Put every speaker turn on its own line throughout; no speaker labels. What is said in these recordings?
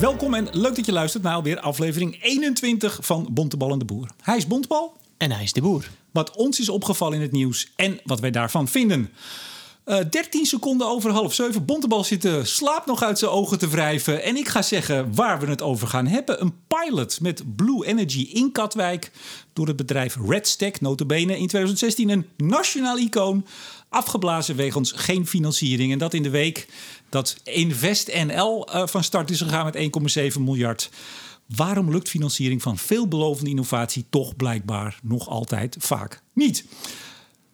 Welkom en leuk dat je luistert naar alweer aflevering 21 van Bontebal en de Boer. Hij is Bontebal.
En hij is de boer.
Wat ons is opgevallen in het nieuws en wat wij daarvan vinden. Uh, 13 seconden over half zeven. Bontebal zit de slaap nog uit zijn ogen te wrijven. En ik ga zeggen waar we het over gaan hebben. Een pilot met Blue Energy in Katwijk. Door het bedrijf Redstack, notabene in 2016 een nationaal icoon. Afgeblazen wegens geen financiering. En dat in de week dat InvestNL uh, van start is gegaan met 1,7 miljard. Waarom lukt financiering van veelbelovende innovatie toch blijkbaar nog altijd vaak niet?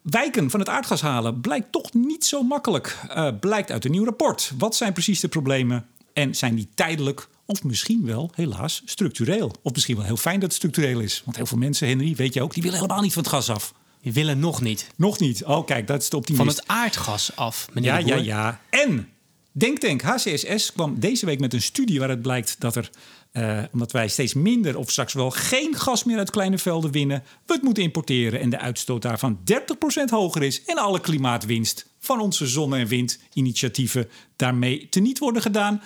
Wijken van het aardgas halen blijkt toch niet zo makkelijk, uh, blijkt uit een nieuw rapport. Wat zijn precies de problemen en zijn die tijdelijk of misschien wel, helaas, structureel? Of misschien wel heel fijn dat het structureel is. Want heel veel mensen, Henry, weet je ook, die willen helemaal niet van het gas af.
Die willen nog niet.
Nog niet. Oh, kijk, dat is de optimist.
Van het aardgas af, meneer
Ja, ja, ja. En Denktank HCSS kwam deze week met een studie waaruit blijkt dat er, uh, omdat wij steeds minder of straks wel geen gas meer uit kleine velden winnen, we het moeten importeren en de uitstoot daarvan 30% hoger is. En alle klimaatwinst van onze zonne- en windinitiatieven daarmee teniet worden gedaan.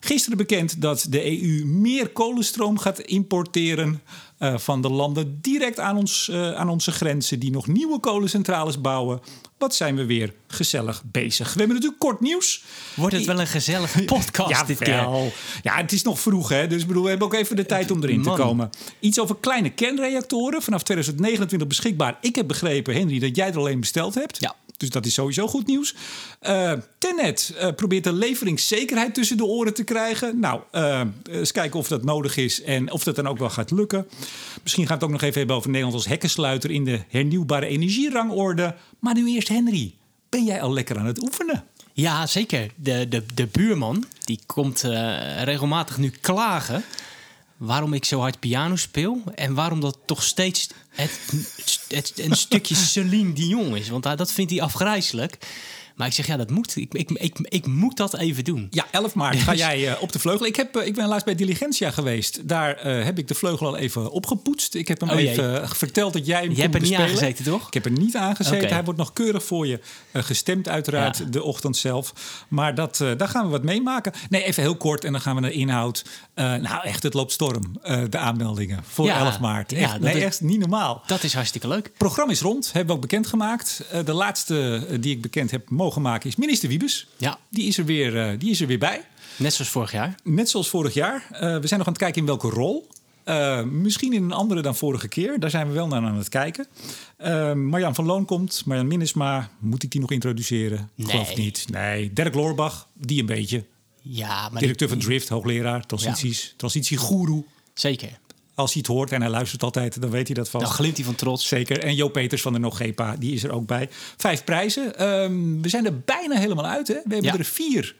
Gisteren bekend dat de EU meer kolenstroom gaat importeren uh, van de landen direct aan, ons, uh, aan onze grenzen, die nog nieuwe kolencentrales bouwen. Wat zijn we weer gezellig bezig? We hebben natuurlijk kort nieuws.
Wordt het wel een gezellige podcast
ja,
dit keer?
Ja, het is nog vroeg, hè? Dus bedoel, we hebben ook even de tijd om erin
Man.
te komen. Iets over kleine kernreactoren, vanaf 2029 beschikbaar. Ik heb begrepen, Henry, dat jij er alleen besteld hebt.
Ja.
Dus dat is sowieso goed nieuws. Uh, Tenet uh, probeert de leveringszekerheid tussen de oren te krijgen. Nou, uh, eens kijken of dat nodig is en of dat dan ook wel gaat lukken. Misschien gaan we het ook nog even hebben over Nederland als hekkensluiter in de hernieuwbare energierangorde. Maar nu eerst Henry. Ben jij al lekker aan het oefenen?
Ja, zeker. De, de, de buurman die komt regelmatig nu klagen waarom ik zo hard piano speel en waarom dat toch steeds het, het, een stukje Celine Dion is. Want dat vindt hij afgrijzelijk. Maar ik zeg, ja, dat moet. Ik, ik, ik, ik moet dat even doen.
Ja, 11 maart ga jij uh, op de vleugel. Ik, heb, uh, ik ben laatst bij Diligentia geweest. Daar uh, heb ik de vleugel al even opgepoetst. Ik heb hem
Oh,
even verteld dat jij hem
Je hebt er niet aangezeten, toch?
Ik heb er niet aangezeten. Hij wordt nog keurig voor je gestemd, uiteraard,
Ja.
de ochtend zelf. Maar dat, daar gaan we wat meemaken. Nee, even heel kort en dan gaan we naar de inhoud. nou, echt, het loopt storm, de aanmeldingen voor
Ja.
11 maart.
Ja,
Echt, nee,
is-
echt niet normaal.
Dat is hartstikke leuk.
Het programma is rond, hebben we ook bekendgemaakt. De laatste die ik bekend heb mogen maken is minister Wiebes.
Ja.
Die is er weer, uh, die is er weer bij.
Net zoals vorig jaar.
Net zoals vorig jaar. Uh, we zijn nog aan het kijken in welke rol. Uh, misschien in een andere dan vorige keer. Daar zijn we wel naar aan het kijken. Uh, Marjan van Loon komt. Marjan Minnesma. Moet ik die nog introduceren?
Nee.
Geloof niet. Nee. Dirk Loorbach. Die een beetje.
Ja, maar
Directeur van Drift. Hoogleraar. Transities. Transitiegoeroe.
Zeker.
Als hij het hoort en hij luistert altijd, dan weet hij dat vast.
Dan glimt hij van trots.
Zeker. En Jo Peters van de Nogepa, die is er ook bij. Vijf prijzen. Um, we zijn er bijna helemaal uit. Hè? We hebben
Ja.
er vier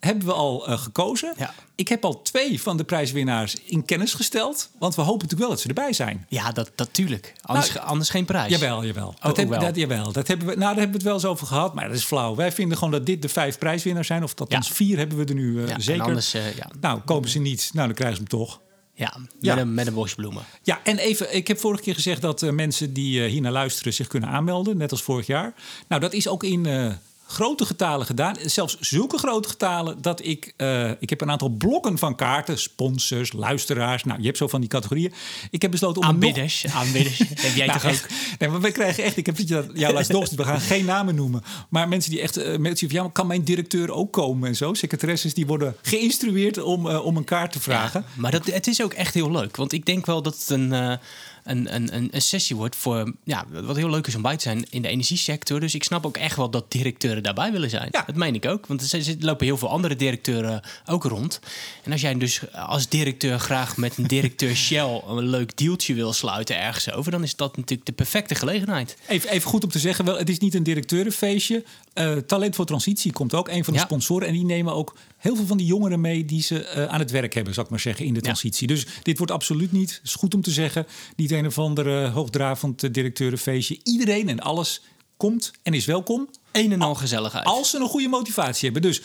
hebben we al uh, gekozen.
Ja.
Ik heb al twee van de prijswinnaars in kennis gesteld. Want we hopen natuurlijk wel dat ze erbij zijn.
Ja, dat natuurlijk. Anders,
Nou,
anders geen prijs.
Jawel, jawel.
Oh,
dat,
wel.
dat, jawel. Dat hebben we, nou, daar hebben we het wel eens over gehad. Maar dat is flauw. Wij vinden gewoon dat dit de vijf prijswinnaars zijn. Of althans
Ja.
vier hebben we er nu uh,
Ja, en
zeker.
anders, uh, ja.
Nou, kopen ze niet. Nou, dan krijgen ze hem toch.
Ja, met,
Ja.
Een, met een bosje bloemen.
Ja, en even, ik heb vorige keer gezegd dat uh, mensen die uh, hier naar luisteren zich kunnen aanmelden, net als vorig jaar. Nou, dat is ook in uh, grote getalen gedaan. Zelfs zulke grote getalen dat ik, uh, ik heb een aantal blokken van kaarten, sponsors, luisteraars. Nou, je hebt zo van die categorieën. Ik heb besloten om er nog-
Aanbidders. Aanbidders. heb jij
Nou,
toch ook?
Nee, maar we krijgen echt. Ik heb jou jou laatst doorgestuurd. We gaan geen namen noemen. Maar mensen die echt. Uh, mensen van, ja, maar kan mijn directeur ook komen en zo? Secretaresses die worden geïnstrueerd om, uh, om een kaart te vragen.
Ja, maar dat, het is ook echt heel leuk. Want ik denk wel dat het een, een, een, een, een sessie wordt voor. Ja, wat heel leuk is om bij te zijn in de energiesector. Dus ik snap ook echt wel dat directeuren daarbij willen zijn.
Ja.
Dat meen ik ook. Want er, lopen heel veel andere directeuren ook rond. En als jij dus als directeur graag met een directeur Shell een leuk dealtje wil sluiten ergens over, dan is dat natuurlijk de perfecte gelegenheid.
Even, even goed om te zeggen, wel, het is niet een directeurenfeestje. Uh, Talent voor Transitie komt ook, een van de
Ja.
sponsoren. En die nemen ook heel veel van die jongeren mee die ze uh, aan het werk hebben, zou ik maar zeggen, in de transitie. Dus dit wordt absoluut niet, is goed om te zeggen, niet een of ander uh, hoogdravend uh, directeurenfeestje. Iedereen en alles komt en is welkom.
Een en al gezelligheid.
Als ze een goede motivatie hebben. Dus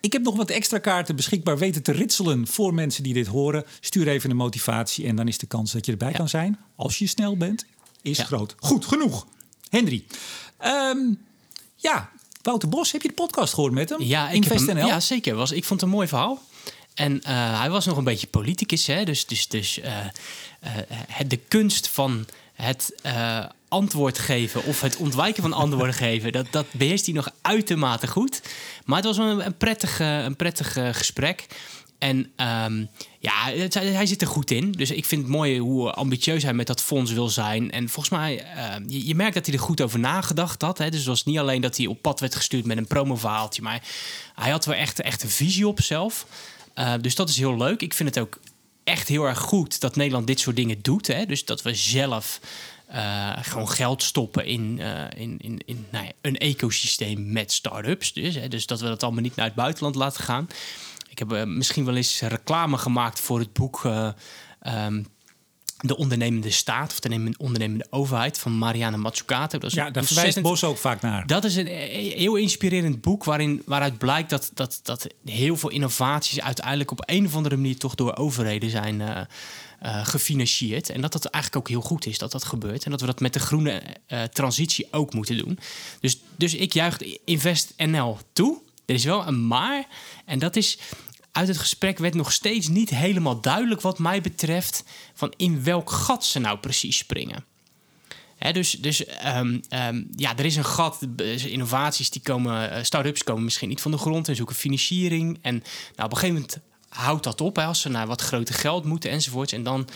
ik heb nog wat extra kaarten beschikbaar weten te ritselen voor mensen die dit horen. Stuur even een motivatie en dan is de kans dat je erbij
Ja.
kan zijn. Als je snel bent, is
Ja.
groot. Goed, genoeg. Henry. Ehm, ja, Wouter Bos, heb je de podcast gehoord met hem?
Ja, ik hem, ja zeker. Was, ik vond het een mooi verhaal. En eh, hij was nog een beetje politicus, hè? dus, dus, dus eh, eh, het, de kunst van het antwoord geven of het ontwijken van antwoorden geven, dat, dat beheerst hij nog uitermate goed. Maar het was een, een prettig, een prettig eh, gesprek. En ehm, ja, hij, zit er goed in. Dus ik vind het mooi hoe ambitieus hij met dat fonds wil zijn. En volgens mij, eh, je, je merkt dat hij er goed over nagedacht had. Hè? Dus het was niet alleen dat hij op pad werd gestuurd met een promoverhaaltje. Maar hij had wel echt, echt een visie op zelf. Eh, dus dat is heel leuk. Ik vind het ook echt heel erg goed dat Nederland dit soort dingen doet. Hè? Dus dat we zelf eh, gewoon geld stoppen in, eh, in, in, in nou ja, een ecosysteem met start-ups. Dus, hè? dus dat we dat allemaal niet naar het buitenland laten gaan. Ik heb eh, misschien wel eens reclame gemaakt voor het boek eh, ehm, De Ondernemende Staat of De Ondernemende Overheid van Marianne Mazzucato. Dat is
Ja, daar verwijst Bos ook vaak naar.
dat is een eh, heel inspirerend boek waarin, waaruit blijkt dat, dat, dat heel veel innovaties uiteindelijk op een of andere manier toch door overheden zijn gefinancierd. En dat dat eigenlijk ook heel goed is dat dat gebeurt. En dat we dat met de groene transitie ook moeten doen. Dus, dus ik juich Invest NL toe. Er is wel een maar. En dat is. Uit het gesprek werd nog steeds niet helemaal duidelijk, wat mij betreft, van in welk gat ze nou precies springen. Dus dus ehm, ehm, ja, er is een gat. De Innovaties die komen, eh, start-ups komen misschien niet van de grond en zoeken financiering. En nou, op een gegeven moment houdt dat op als ze naar wat groter geld moeten enzovoorts. En dan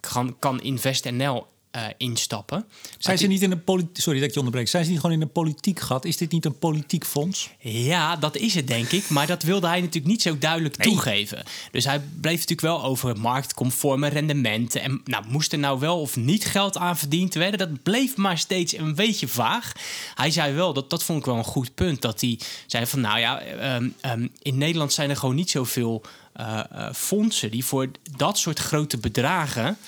kan, kan InvestNL eh instappen.
Zijn ze niet in een politiek... Sorry dat ik je onderbreek. Zijn ze niet gewoon in een politiek gat? Is dit niet een politiek fonds?
Ja, dat is het denk ik. Maar dat wilde hij natuurlijk niet zo duidelijk toegeven. Dus hij bleef natuurlijk wel over marktconforme rendementen. En nou, moest er nou wel of niet geld aan verdiend worden? Dat bleef maar steeds een beetje vaag. Hij zei wel, dat, dat vond ik wel een goed punt. Dat hij zei van nou ja, ehm, ehm, in Nederland zijn er gewoon niet zoveel eh, fondsen die voor dat soort grote bedragen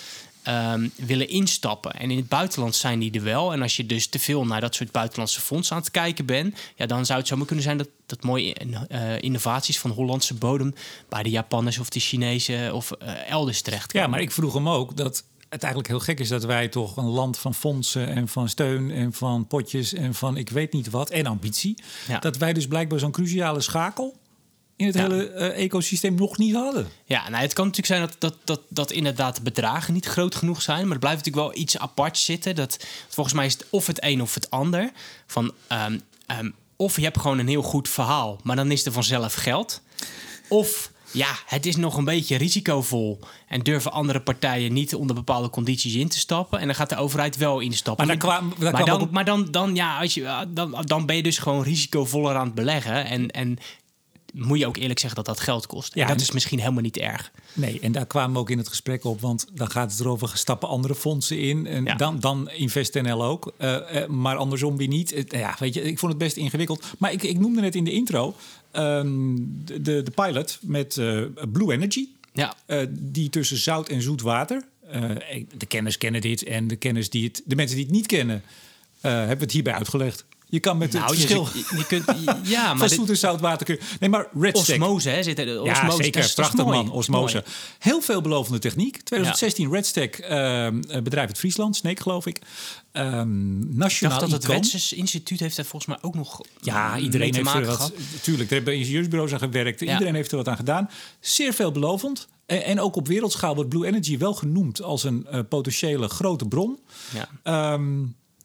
ehm, willen instappen. En in het buitenland zijn die er wel. En als je dus te veel naar dat soort buitenlandse fondsen aan het kijken bent, ja, dan zou het zomaar kunnen zijn dat, dat mooie eh, innovaties van Hollandse bodem bij de Japanners of de Chinezen of eh, elders terecht
Ja, maar ik vroeg hem ook dat het eigenlijk heel gek is dat wij toch een land van fondsen en van steun en van potjes en van ik weet niet wat en ambitie.
Ja.
Dat wij dus blijkbaar zo'n cruciale schakel in het
Ja.
hele eh, ecosysteem nog niet hadden.
Ja, nou, het kan natuurlijk zijn dat, dat, dat, dat inderdaad de bedragen niet groot genoeg zijn. Maar er blijft natuurlijk wel iets apart zitten. Dat, volgens mij is het of het een of het ander. Van, ehm, ehm, of je hebt gewoon een heel goed verhaal, maar dan is er vanzelf geld. Of ja, het is nog een beetje risicovol. En durven andere partijen niet onder bepaalde condities in te stappen. En dan gaat de overheid wel instappen.
Maar kwam- daar
maar dan, maar dan, dan, ja, als je, dan, dan ben je dus gewoon risicovoller aan het beleggen. En, en moet je ook eerlijk zeggen dat dat geld kost. En
Ja,
dat is misschien helemaal niet erg.
Nee, en daar kwamen we ook in het gesprek op, want dan gaat het erover, stappen andere fondsen in en
Ja.
dan, dan InvestNL ook, Eh, eh, maar andersom weer niet. Ja, weet je, ik vond het best ingewikkeld. Maar ik, ik noemde net in de intro ehm, de, de, pilot met eh, Blue Energy.
Ja,
die tussen zout en zoet water. de kenners kennen dit en de kenners die het, de mensen die het niet kennen, hebben het hierbij uitgelegd. Je kan met
nou,
het
je,
verschil
je, je kunt, ja,
van
maar
zoet
dit,
en zout water kun je. Nee, maar Red
osmose, hè, zit er.
Ja,
Osmose, dat
zeker.
is-
Prachtig man, osmose. Heel veelbelovende techniek. 2016 Red Stack, eh, bedrijf uit Friesland, Sneek geloof ik. Ehm
Ik
nationaal
dacht dat het. Wetses Instituut heeft er volgens mij ook nog
Ja, iedereen
te
heeft er wat. Tuurlijk, er hebben ingenieursbureaus aan gewerkt.
Ja.
Iedereen heeft er wat aan gedaan. Zeer veelbelovend. En, en ook op wereldschaal wordt Blue Energy wel genoemd als een eh, potentiële grote bron.
Ja.
Ehm,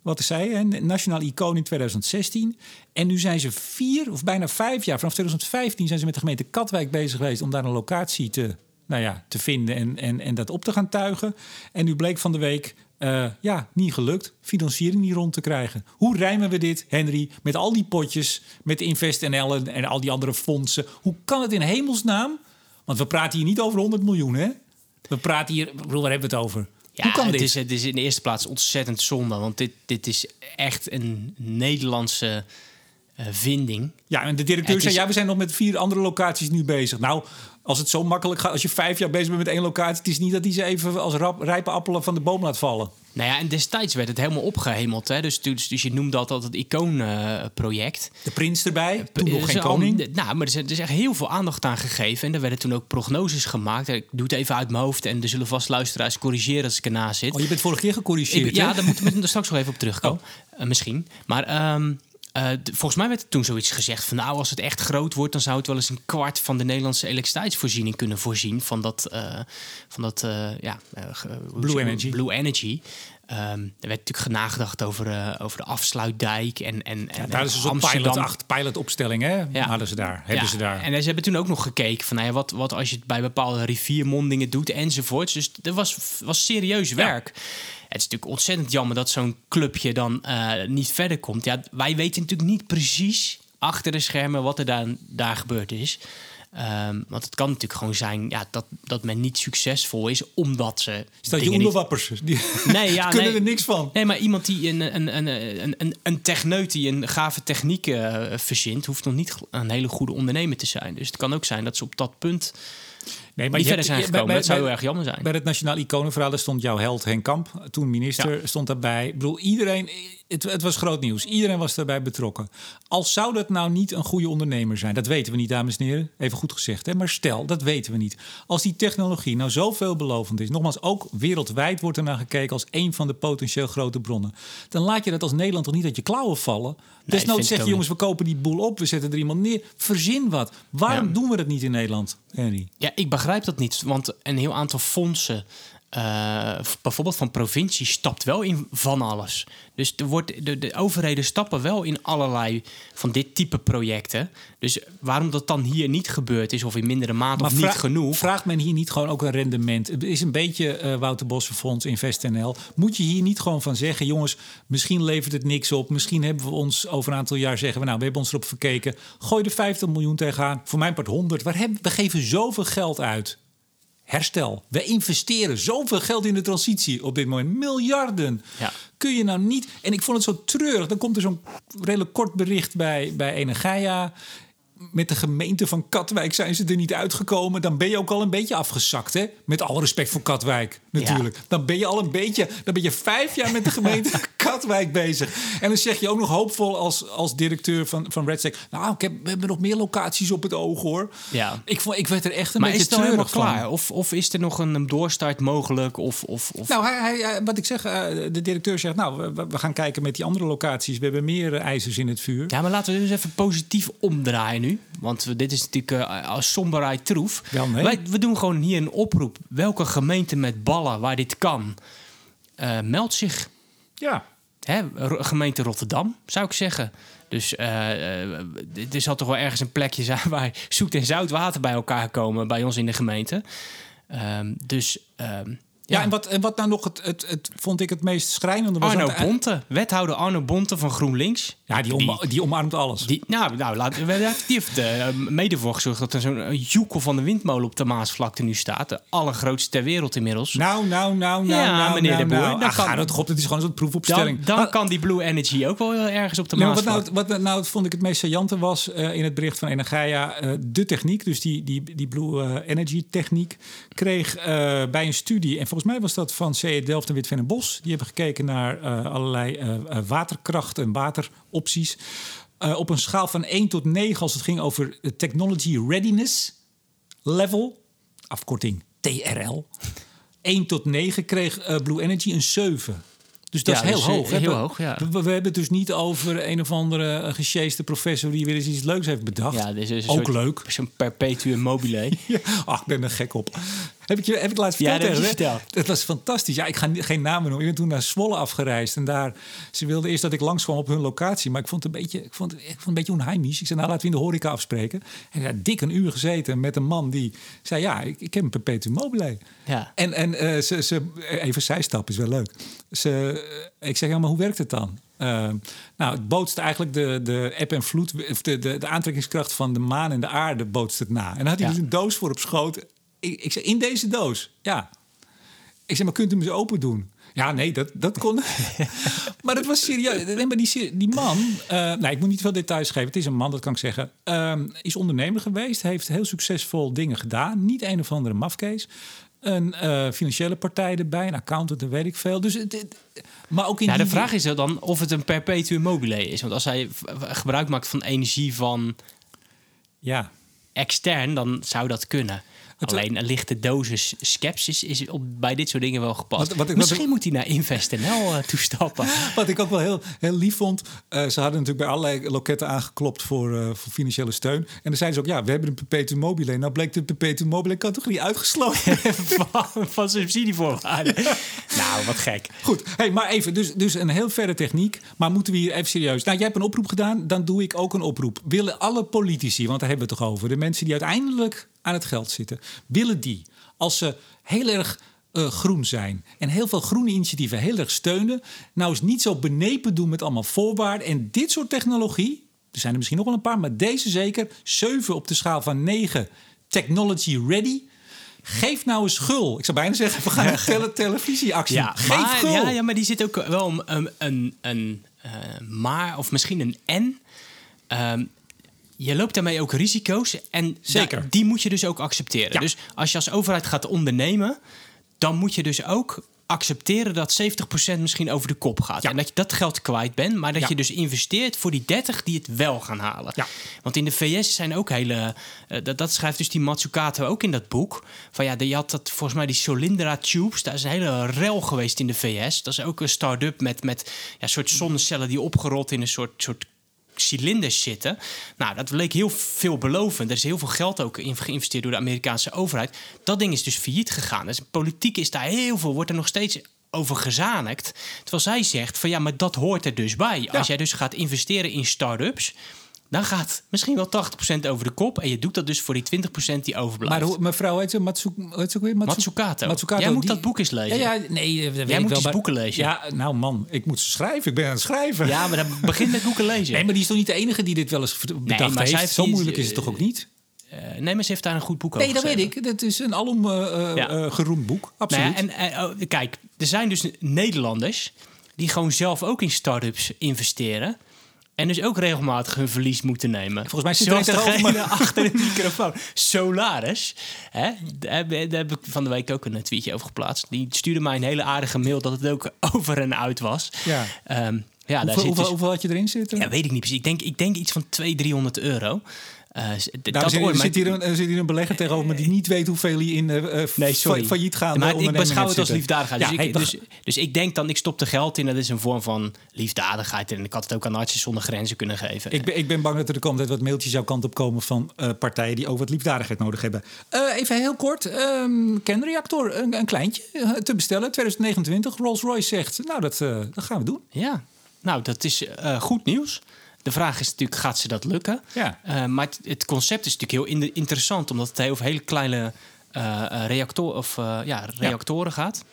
wat ik zei, hè, nationaal icoon in 2016. En nu zijn ze vier of bijna vijf jaar, vanaf 2015 zijn ze met de gemeente Katwijk bezig geweest om daar een locatie te, nou ja, te vinden en, en, en dat op te gaan tuigen. En nu bleek van de week, eh, ja, niet gelukt, financiering niet rond te krijgen. Hoe rijmen we dit, Henry, met al die potjes, met InvestNL en, en al die andere fondsen? Hoe kan het in hemelsnaam? Want we praten hier niet over 100 miljoen, hè? We praten hier, bedoel, waar hebben we het over?
Ja,
Hoe kan
het
dit?
is, het is in de eerste plaats ontzettend zonde. Want dit, dit is echt een Nederlandse vinding.
Ja, en de directeur zei,
is-
ja, we zijn nog met vier andere locaties nu bezig. Nou, als het zo makkelijk gaat, als je vijf jaar bezig bent met één locatie... het is niet dat hij ze even als rap, rijpe appelen van de boom laat vallen.
Nou ja, en destijds werd het helemaal opgehemeld. Hè? Dus, dus, dus je noemde dat altijd het icoonproject.
De prins erbij, toen
Er
nog geen
al-
koning.
nou, maar er is, er is echt heel veel aandacht aan gegeven. En er werden toen ook prognoses gemaakt. Ik doe het even uit mijn hoofd. En er zullen vast luisteraars corrigeren als ik ernaast zit.
Oh, je bent vorige keer gecorrigeerd,
ja, daar moeten we er straks nog even op terugkomen. Eh, misschien. Maar ehm, eh, volgens mij werd er toen zoiets gezegd van nou, als het echt groot wordt, dan zou het wel eens een kwart van de Nederlandse elektriciteitsvoorziening kunnen voorzien van dat, eh, van dat eh, ja,
Blue Energy.
Blue Energy. Ehm, er werd natuurlijk genagedacht over, over de afsluitdijk en, en,
Ja,
en
daar is een pilot, acht, pilotopstelling, hè?
Ja.
Hadden ze daar. Hebben
Ja,
ze daar.
En ze hebben toen ook nog gekeken van nou ja, wat, wat als je het bij bepaalde riviermondingen doet enzovoorts. Dus dat was, was serieus werk. Het is natuurlijk ontzettend jammer dat zo'n clubje dan eh, niet verder komt. Ja, wij weten natuurlijk niet precies achter de schermen wat er daar, daar gebeurd is. Ehm, want het kan natuurlijk gewoon zijn ja, dat, dat men niet succesvol is omdat ze.
Dat je
niet-
onderwappers? Die
Nee, ja,
kunnen
nee.
er niks van.
Nee, maar iemand die een, een, een, een, een, een techneut die een gave techniek eh, verzint, hoeft nog niet een hele goede ondernemer te zijn. Dus het kan ook zijn dat ze op dat punt
Nee,
niet
je
verder zijn gekomen.
bij-
dat zou
bij-
heel erg jammer zijn.
Bij het Nationaal Iconenverhaal stond jouw held Henk Kamp, toen minister, stond daarbij. Ik bedoel, iedereen, het, het was groot nieuws. Iedereen was daarbij betrokken. Als zou dat nou niet een goede ondernemer zijn, dat weten we niet, dames en heren. Even goed gezegd, hè? maar stel, dat weten we niet. Als die technologie nou zo veelbelovend is, nogmaals, ook wereldwijd wordt er naar gekeken als een van de potentieel grote bronnen, dan laat je dat als Nederland toch niet uit je klauwen vallen.
vind
Desnoods zeg je, jongens, we kopen die boel op, we zetten er iemand neer. Verzin wat. Waarom
Ja.
doen we dat niet in Nederland, Henry?
Ja, ik begrijp dat niet. Want een heel aantal fondsen, eh, bijvoorbeeld van provincie, stapt wel in van alles. Dus er wordt, de, de overheden stappen wel in allerlei van dit type projecten. Dus waarom dat dan hier niet gebeurd is, of in mindere mate of niet genoeg.
Vraagt men hier niet gewoon ook een rendement? Het is een beetje eh Wouter Bossenfonds, InvestNL. Moet je hier niet gewoon van zeggen, jongens, misschien levert het niks op. Misschien hebben we ons over een aantal jaar zeggen we, nou, we hebben ons erop verkeken. Gooi er 50 miljoen tegenaan. Voor mijn part 100. Waar hebben, we geven zoveel geld uit. Herstel. We investeren zoveel geld in de transitie op dit moment. Miljarden.
Ja.
Kun je nou niet... En ik vond het zo treurig. Dan komt er zo'n redelijk kort bericht bij, bij Energia. Met de gemeente van Katwijk zijn ze er niet uitgekomen. Dan ben je ook al een beetje afgezakt, hè? Met alle respect voor Katwijk, natuurlijk. Dan ben je al een beetje... Dan ben je vijf jaar met de gemeente Katwijk bezig. En dan zeg je ook nog hoopvol als, als directeur van, van Redstack... Nou, ik heb, we hebben nog meer locaties op het oog, hoor.
Ja.
Ik, vond, ik werd er echt een
Maar
beetje
is het al helemaal
van.
klaar? Of, of is er nog een, doorstart mogelijk? Of, of, of...
Nou, hij, hij, hij- wat ik zeg, eh, de directeur zegt... nou, we, we gaan kijken met die andere locaties. We hebben meer eh, ijzers in het vuur.
Ja, maar laten we dus even positief omdraaien nu. Want we- dit is natuurlijk eh, als somberheid troef.
Nee.
Wij, we doen gewoon hier een oproep. Welke gemeente met ballen waar dit kan, eh meld zich.
Ja.
Hè, gemeente Rotterdam, zou ik zeggen. Dus eh, eh, er zal toch wel ergens een plekje zijn waar zoet en zout water bij elkaar komen bij ons in de gemeente. Ehm, dus ehm,
Ja, en, wat, en wat nou nog het, het, het vond ik het meest schrijnende was...
Arno
het-
Bonte, wethouder Arno Bonte van GroenLinks.
Ja, die, om, die omarmt alles.
Die, nou, nou laat, die heeft eh, mede voor gezorgd dat er zo'n joekel van de windmolen op de Maasvlakte nu staat. De allergrootste ter wereld inmiddels.
Nou, nou, nou, nou,
Ja,
nou,
meneer
nou,
de Boer,
nou.
dan kan-
ga dat toch dat is gewoon zo'n proefopstelling.
dan dan
Ah,
kan die Blue Energy ook wel heel ergens op de
nee, maar wat,
Maasvlakte.
nou, wat nou vond ik het meest saillante was eh, in het bericht van Energia... eh, de techniek, dus die, die, die Blue Energy techniek... kreeg bij een studie, en volgens mij was dat van CE Delft en Witven en Bos... die hebben gekeken naar eh, allerlei eh, eh, waterkracht en wateropties... Op een schaal van 1 tot 9 als het ging over technology readiness level, afkorting TRL. 1 tot 9 kreeg Blue Energy een 7. Dus dat
Ja,
is heel
dus,
hoog.
heel
We-
hoog, ja.
we, we hebben het dus niet over een of andere gesjeeste professor die weer eens iets leuks heeft bedacht.
Ja, dit is een
Ook
soort-
leuk.
Zo'n perpetuum mobile.
Ja, ach, ik ben er gek op. Heb ik je heb ik laatst
Ja,
verteld?
dat heb je
tegen,
verteld.
Dat was fantastisch. Ja, ik ga geen namen noemen. Ik ben toen naar Zwolle afgereisd. En daar, ze wilden eerst dat ik langskwam op hun locatie. Maar ik vond het een beetje, ik vond, het- ik vond het een beetje onheimisch. Ik zei, nou laten we in de horeca afspreken. En ja, dik een uur gezeten met een man die zei... ja, ik, ik heb een perpetuum mobile.
Ja.
En, en eh, ze, ze, even zijstap is wel leuk. Ze, eh, ik zeg, ja, maar hoe werkt het dan? Eh, nou, het bootst eigenlijk de, de eb en vloed... of de, de, de aantrekkingskracht van de maan en de aarde bootst het na. En dan had hij
Ja.
dus een doos voor op schoot. Ik, ik zei, in deze doos? Ja. Ik zei, maar kunt u hem eens open doen? Ja, nee, dat, dat kon. maar dat was serieus. Nee, maar die, die man, eh nou, ik moet niet veel details geven. Het is een man, dat kan ik zeggen. ehm, is ondernemer geweest, heeft heel succesvol dingen gedaan. Niet een of andere mafkees. Een eh, financiële partij erbij, een accountant, dat weet ik veel. Dus het, het- maar ook in
Ja,
die,
de vraag is dan of het een perpetuum mobile is. Want als hij gebruik maakt van energie van
Ja,
extern, dan zou dat kunnen. Alleen een lichte dosis skepsis is op, bij dit soort dingen wel gepast.
Wat- wat ik-
Misschien
ik-
moet hij naar InvestNL eh toestappen.
Wat ik ook wel heel, heel lief vond. eh, ze hadden natuurlijk bij allerlei loketten aangeklopt voor, eh, voor financiële steun. En dan zeiden ze ook, ja, we hebben een perpetuum mobile. Nou bleek de perpetuum mobile categorie uitgesloten.
van, van subsidievoorwaarden. Nou, wat gek.
Goed, hey, maar even, dus, dus een heel verre techniek. Maar moeten we hier even serieus... Nou, jij hebt een oproep gedaan, dan doe ik ook een oproep. Willen alle politici, want daar hebben we het toch over... de mensen die uiteindelijk aan het geld zitten... willen die, als ze heel erg eh, groen zijn... en heel veel groene initiatieven heel erg steunen... nou eens niet zo benepen doen met allemaal voorwaarden... en dit soort technologie, er zijn er misschien nog wel een paar... maar deze zeker, 7 op de schaal van 9, technology ready... Geef nou eens gul. Ik zou bijna zeggen, we gaan een tele televisieactie.
Ja,
Geef
maar,
gul.
ja, ja, maar die zit ook wel om een, een, een eh, maar of misschien een en. Ehm, je loopt daarmee ook risico's en
Zeker.
die moet je dus ook accepteren.
Ja.
Dus als je als overheid gaat ondernemen, dan moet je dus ook accepteren dat 70% misschien over de kop gaat.
Ja.
En dat je dat geld kwijt bent, maar dat
Ja.
je dus investeert voor die 30 die het wel gaan halen.
Ja.
Want in de VS zijn ook hele. eh, dat, dat schrijft dus die Matsukato ook in dat boek. Van ja, je had dat volgens mij die Solyndra Tubes. Daar is een hele rel geweest in de VS. Dat is ook een start-up met, met ja, soort zonnecellen die opgerold in een soort. soort cilinders zitten. Nou, dat leek heel veelbelovend. Er is heel veel geld ook in geïnvesteerd door de Amerikaanse overheid. Dat ding is dus failliet gegaan. Dus politiek is daar heel veel, wordt er nog steeds over gezanikt. Terwijl zij zegt van ja, maar dat hoort er dus bij. Als jij dus gaat investeren in start-ups... dan gaat misschien wel 80% over de kop... en je doet dat dus voor die 20% die overblijft.
Maar mevrouw heet ze Matsu, heet ze ook weer? Matsu-
Matsukato.
Matsukato,
Jij moet
die-
dat boek eens lezen.
Ja, ja nee,
Jij moet
wel,
eens
maar-
boeken lezen.
Ja, nou man, ik moet ze schrijven. Ik ben aan het schrijven.
Ja, maar dan begin met boeken lezen.
Nee, maar die is toch niet de enige die dit wel eens bedacht
maar zij
heeft?
heeft
Zo moeilijk is het toch ook niet?
Eh, nee, maar ze heeft daar een goed boek
Nee,
over
dat weet ik. Dat is een alom eh, eh,
Ja.
eh, geroemd boek. Absoluut.
Nou ja, en, en, oh, kijk, er zijn dus Nederlanders die gewoon zelf ook in start-ups investeren. En dus ook regelmatig hun verlies moeten nemen.
Volgens mij zit er
degene achter de microfoon. Solaris. Hè? Daar, heb- daar ik van de week ook een tweetje over geplaatst. Die stuurde mij een hele aardige mail dat het ook over en uit was.
Ja.
Ehm, ja, daar
hoeveel,
zit
hoeveel,
dus-
hoeveel had je erin zitten?
ja, weet ik niet precies. Ik denk, ik denk iets van 200, 300 euro. Eh, ooit,
er
maar-
zit hier, een, zit hier een belegger tegenover me die niet weet hoeveel hij in eh, eh,
Nee, sorry.
fa- failliet gaande
maar ik beschouw het als liefdadigheid.
Ja,
dus,
hey,
ik, dus, dus ik denk dan, ik stop er geld in. Dat is een vorm van liefdadigheid. En ik had het ook aan Artsen zonder Grenzen kunnen geven.
Ik ben, ik ben bang dat er de komende tijd wat mailtjes jouw kant op komen van eh, partijen die ook wat liefdadigheid nodig hebben. Eh, even heel kort, ehm kernreactor, een, een kleintje eh, te bestellen, 2029. Rolls-Royce zegt, nou dat, eh, dat gaan we doen.
Ja, nou, dat is eh, goed nieuws. De vraag is natuurlijk, gaat ze dat lukken?
Ja.
Eh, maar het, het concept is natuurlijk heel in- interessant... omdat het over hele kleine eh, eh, reactor, of, ja, reactoren gaat.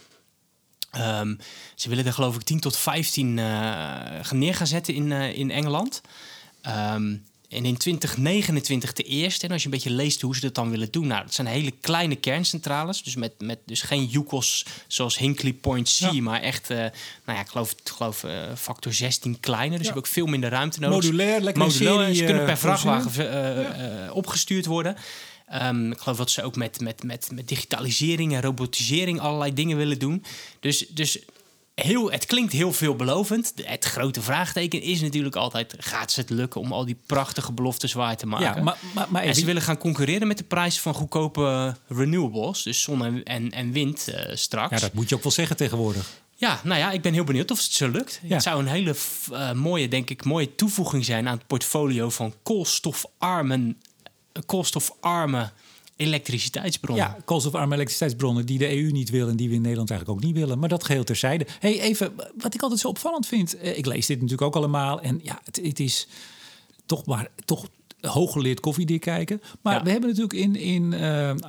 Ehm, ze willen er geloof ik 10 tot 15 eh, neer gaan zetten in, in Engeland. Ehm, en in 2029 de eerste. En als je een beetje leest hoe ze dat dan willen doen. Nou, dat zijn hele kleine kerncentrales. Dus, met, met, dus geen Yukos zoals Hinkley Point C.
Ja.
Maar echt, eh, nou ja, ik geloof, ik geloof eh, factor 16 kleiner. Dus
Ja.
je hebt ook veel minder ruimte nodig.
Modulair, lekker
Modulair,
serie,
Ze kunnen
eh,
per vrachtwagen opgestuurd worden. Ehm, ik geloof dat ze ook met, met, met, met digitalisering en robotisering allerlei dingen willen doen. Dus, dus heel, het klinkt heel veelbelovend. Het grote vraagteken is natuurlijk altijd... gaat ze het lukken om al die prachtige beloftes waar te maken?
Ja, maar, maar, maar
en ze willen gaan concurreren met de prijs van goedkope renewables. Dus zon en, en, en wind eh, straks.
ja, dat moet je ook wel zeggen tegenwoordig.
Ja, nou ja, ik ben heel benieuwd of het zo lukt.
Ja.
Het zou een hele eh, mooie, denk ik, mooie toevoeging zijn aan het portfolio van koolstofarmen, koolstofarme elektriciteitsbronnen.
Ja, koolstofarme elektriciteitsbronnen die de EU niet wil en die we in Nederland eigenlijk ook niet willen. Maar dat geheel terzijde. hey, even, wat ik altijd zo opvallend vind. eh, Ik lees dit natuurlijk ook allemaal. En ja, het, het is toch maar toch hooggeleerd koffiedik kijken. Maar
Ja.
we hebben natuurlijk in, in eh,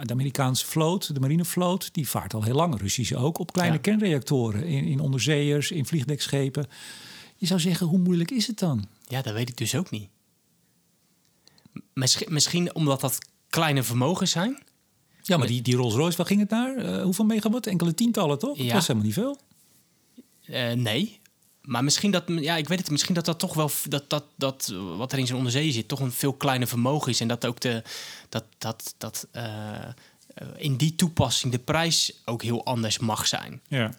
de Amerikaanse vloot, de marinevloot, die vaart al heel lang, Russische ook, op kleine
Ja.
kernreactoren. In, in onderzeeërs, in vliegdekschepen. Je zou zeggen, hoe moeilijk is het dan?
Ja, dat weet ik dus ook niet. Misschien, misschien omdat dat kleine vermogens zijn.
Ja, maar die, die Rolls Royce, waar ging het naar? Eh, hoeveel megawatt? Enkele tientallen, toch? Dat
Ja.
was helemaal niet veel.
Eh, nee. Maar misschien dat, ja, ik weet het, misschien dat dat toch wel, dat, dat, dat wat er in zijn onderzee zit, toch een veel kleiner vermogen is. En dat ook de, dat, dat, dat eh, in die toepassing de prijs ook heel anders mag zijn.
Ja.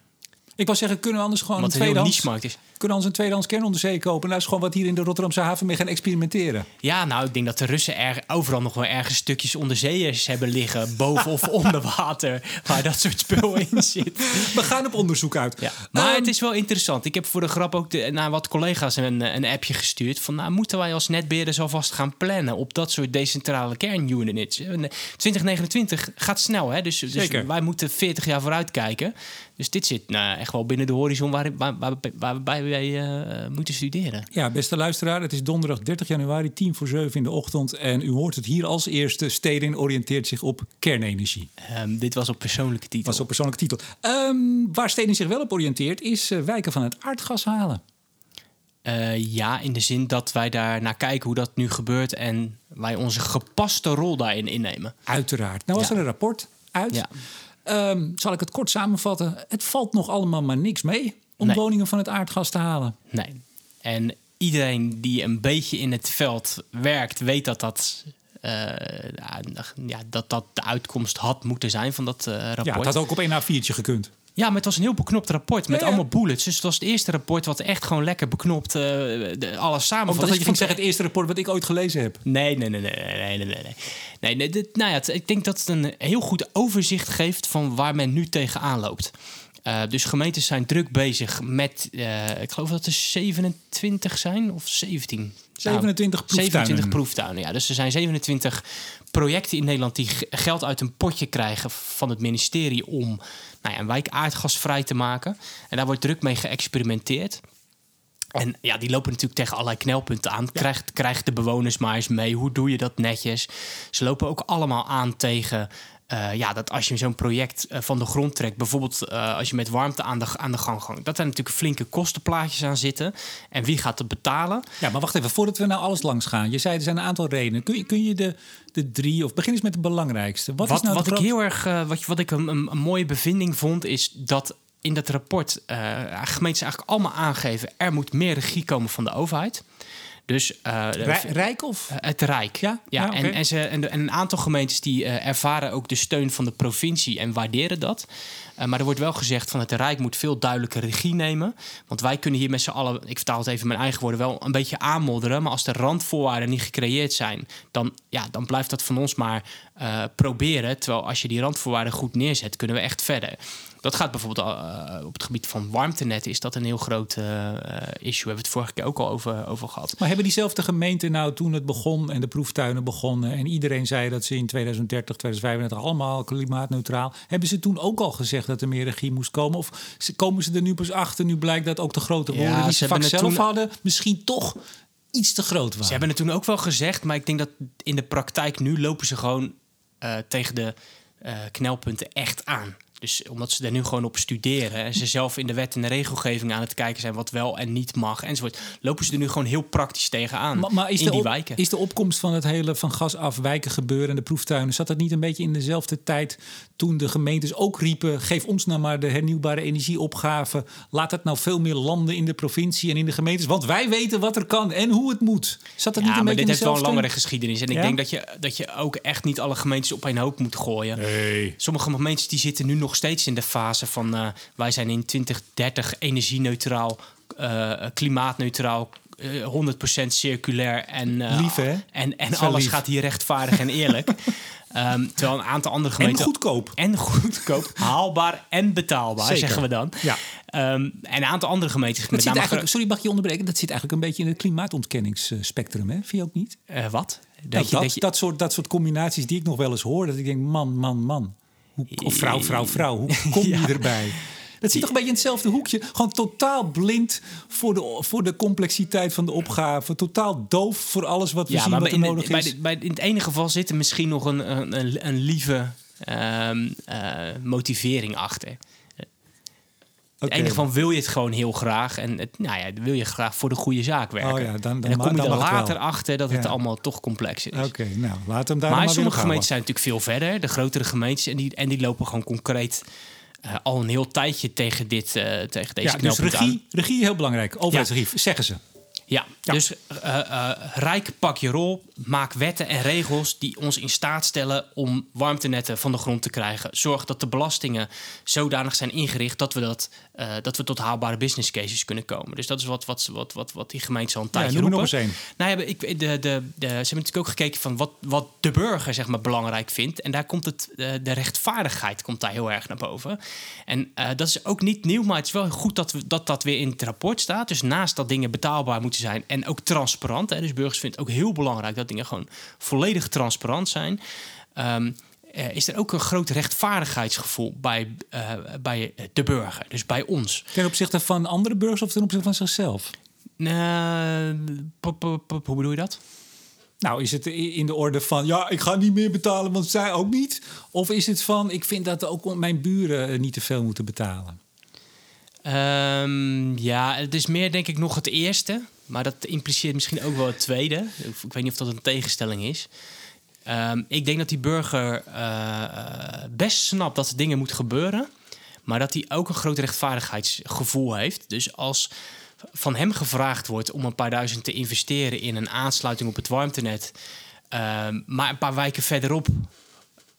Ik wou zeggen, kunnen we anders gewoon een tweedehands, kunnen we anders een tweedehands kernonderzee kopen? En dat is gewoon wat hier in de Rotterdamse haven mee gaan experimenteren.
Ja, nou, ik denk dat de Russen er, overal nog wel ergens stukjes onderzeeërs hebben liggen. Boven of onder water. Waar dat soort spul in zit.
We gaan op onderzoek uit.
Ja. Maar
Ehm,
het is wel interessant. Ik heb voor de grap ook de, naar wat collega's een, een appje gestuurd. Van, nou, moeten wij als netbeheerders alvast gaan plannen op dat soort decentrale kernunits? Eh, 2029 gaat snel, hè? Dus, dus wij moeten 40 jaar vooruit kijken. Dus dit zit nou, echt wel binnen de horizon waar, waar, waar, waarbij wij eh, moeten studeren.
Ja, beste luisteraar, het is donderdag 30 januari, 10 voor 7 in de ochtend. En u hoort het hier als eerste. Stedin oriënteert zich op kernenergie.
Ehm, dit was op persoonlijke titel.
was op persoonlijke titel. Ehm, waar Stedin zich wel op oriënteert, is eh, wijken van het aardgas halen.
Eh, ja, in de zin dat wij daar naar kijken hoe dat nu gebeurt en wij onze gepaste rol daarin innemen.
Uiteraard. Nou was
Ja.
er een rapport uit.
Ja.
Ehm, zal ik het kort samenvatten? Het valt nog allemaal maar niks mee om
Nee.
woningen van het aardgas te halen.
Nee. En iedereen die een beetje in het veld werkt, weet dat dat, eh, ja, dat, dat de uitkomst had moeten zijn van dat eh, rapport.
Ja, het had ook op een A4'tje gekund.
Ja, maar het was een heel beknopt rapport met
Ja, ja.
allemaal bullets. Dus het was het eerste rapport wat echt gewoon lekker beknopt eh, de, alles samen.
Ook dat je ging zeggen, het eerste rapport wat ik ooit gelezen heb.
Nee, nee, nee, nee, nee, nee, nee, nee. nee, nee dit, nou ja, het- ik denk dat het een heel goed overzicht geeft van waar men nu tegenaan loopt. Eh, dus gemeentes zijn druk bezig met, eh, ik geloof dat er 27 zijn of 17.
27 proeftuinen.
27 proeftuinen, ja. Dus er zijn 27 projecten in Nederland die geld uit een potje krijgen van het ministerie om nou ja, een wijk aardgasvrij te maken. En daar wordt druk mee geëxperimenteerd. En ja, die lopen natuurlijk tegen allerlei knelpunten aan. Krijgt, krijgt de bewoners maar eens mee. Hoe doe je dat netjes? Ze lopen ook allemaal aan tegen... eh, ja, dat als je zo'n project eh, van de grond trekt... bijvoorbeeld eh, als je met warmte aan de, aan de gang gaat... dat er natuurlijk flinke kostenplaatjes aan zitten. En wie gaat het betalen?
Ja, maar wacht even, voordat we nou alles langs gaan. Je zei er zijn een aantal redenen. Kun je, kun je de, de drie, of begin eens met de belangrijkste. Wat,
Wat,
is nou
wat ik heel erg, wat, wat ik een, een, een mooie bevinding vond, is dat in dat rapport gemeentes eigenlijk allemaal aangeven: er moet meer regie komen van de overheid. Dus eh,
Rij- Rijk of?
eh, het Rijk.
Ja? Ja,
en, en, ze, en, de- en een aantal gemeentes die eh, ervaren ook de steun van de provincie en waarderen dat. Maar er wordt wel gezegd van het Rijk moet veel duidelijker regie nemen. Want wij kunnen hier met z'n allen, ik vertaal het even in mijn eigen woorden, wel een beetje aanmodderen. Maar als de randvoorwaarden niet gecreëerd zijn, dan, ja, dan blijft dat van ons maar proberen. Terwijl als je die randvoorwaarden goed neerzet, kunnen we echt verder. Dat gaat bijvoorbeeld eh, op het gebied van warmtenet is dat een heel groot eh, eh, issue. We hebben het vorige keer ook al over, over gehad.
Maar hebben diezelfde gemeenten nou toen het begon en de proeftuinen begonnen... en iedereen zei dat ze in 2030, 2035 allemaal klimaatneutraal... hebben ze toen ook al gezegd dat er meer regie moest komen? Of komen ze er nu pas achter? Nu blijkt dat ook de grote
Ja,
woorden die
ze
vaak zelf
toen-
hadden... misschien toch iets te groot waren.
Ze hebben het toen ook wel gezegd, maar ik denk dat in de praktijk nu lopen ze gewoon eh, tegen de eh, knelpunten echt aan. Dus omdat ze er nu gewoon op studeren en ze zelf in de wet en de regelgeving aan het kijken zijn wat wel en niet mag enzovoort, lopen ze er nu gewoon heel praktisch tegenaan
Maar, maar is,
in
de
die
op-
wijken.
is de opkomst van het hele van gas af wijken gebeuren en de proeftuinen... zat dat niet een beetje in dezelfde tijd toen de gemeentes ook riepen... geef ons nou maar de hernieuwbare energieopgave. Laat het nou veel meer landen in de provincie en in de gemeentes. Want wij weten wat er kan en hoe het moet. Zat dat
ja,
niet een
maar
beetje
dit heeft wel een langere geschiedenis. En ik
Ja?
denk dat je, dat je ook echt niet alle gemeentes op één hoop moet gooien.
Nee.
Sommige gemeentes die zitten nu nog steeds in de fase van... eh, wij zijn in 2030 energie-neutraal, eh, klimaatneutraal... eh, 100% circulair en, eh,
Lief, hè?
en, en alles
lief.
gaat hier rechtvaardig en eerlijk. Ehm, terwijl een aantal andere
En
gemeenten...
goedkoop.
En goedkoop, haalbaar en betaalbaar,
Zeker.
zeggen we dan.
Ja.
Ehm, en een aantal andere gemeentes...
Dat
met
zit eigenlijk, sorry, mag ik je onderbreken? Dat zit eigenlijk een beetje in het klimaatontkenningsspectrum, hè? Vind je ook niet?
eh, wat?
Dat,
Dat je,
dat,
dat je,
dat, soort, dat soort combinaties die ik nog wel eens hoor. Dat ik denk, man, man, man. Hoe, of vrouw, vrouw, vrouw. Hoe kom je
Ja.
erbij? Dat zit toch een beetje in hetzelfde hoekje. Gewoon totaal blind voor de, voor de complexiteit van de opgave. Totaal doof voor alles wat we
ja,
zien
maar
wat
bij,
er nodig
bij,
is.
de- bij, in het ene geval zit er misschien nog een, een, een, een lieve ehm, eh, motivering achter. In
Oké.
het ene geval wil je het gewoon heel graag. En het, nou ja, wil je graag voor de goede zaak werken.
Oh ja, dan- dan
en dan
ma-
kom je
dan
er later achter dat het
Ja.
allemaal toch complexer is.
Oké, nou, laat hem daar
maar sommige gemeentes zijn natuurlijk veel verder. De grotere gemeentes. En die, en die lopen gewoon concreet eh, al een heel tijdje tegen, dit, eh, tegen deze
Ja, dus
knelpunten aan.
regie, regie heel belangrijk. Overheidsregie, zeggen ze.
Ja,
Ja.
dus eh, Rijk, pak je rol. Maak wetten en regels die ons in staat stellen om warmtenetten van de grond te krijgen. Zorg dat de belastingen zodanig zijn ingericht dat we, dat, eh, dat we tot haalbare business cases kunnen komen. Dus dat is wat, wat, wat, wat, wat die gemeentes al een
Ja,
tijdje
noem er nog
roepen.
eens.
Nou ja, ik, de, de, de, ze hebben natuurlijk ook gekeken van wat, wat de burger zeg maar, belangrijk vindt. En daar komt het, eh, de rechtvaardigheid komt daar heel erg naar boven. En eh, dat is ook niet nieuw, maar het is wel goed dat, we, dat dat weer in het rapport staat. Dus naast dat dingen betaalbaar moeten zijn en ook transparant. Hè, dus burgers vinden het ook heel belangrijk dat dingen gewoon volledig transparant zijn. Ehm, eh, is er ook een groot rechtvaardigheidsgevoel bij, eh, bij de burger, dus bij ons.
Ten opzichte van andere burgers of ten opzichte van zichzelf?
Eh, pop, pop, pop, hoe bedoel je dat?
Nou, is het in de orde van, ja, ik ga niet meer betalen, want zij ook niet? Of is het van, ik vind dat ook mijn buren niet te veel moeten betalen?
Ehm, ja, het is meer denk ik nog het eerste. Maar dat impliceert misschien ook wel het tweede. Ik, weet niet of dat een tegenstelling is. Ehm, ik denk dat die burger eh, best snapt dat er dingen moeten gebeuren. Maar dat hij ook een groot rechtvaardigheidsgevoel heeft. Dus als van hem gevraagd wordt om een paar duizend te investeren in een aansluiting op het warmtenet. ehm, maar een paar wijken verderop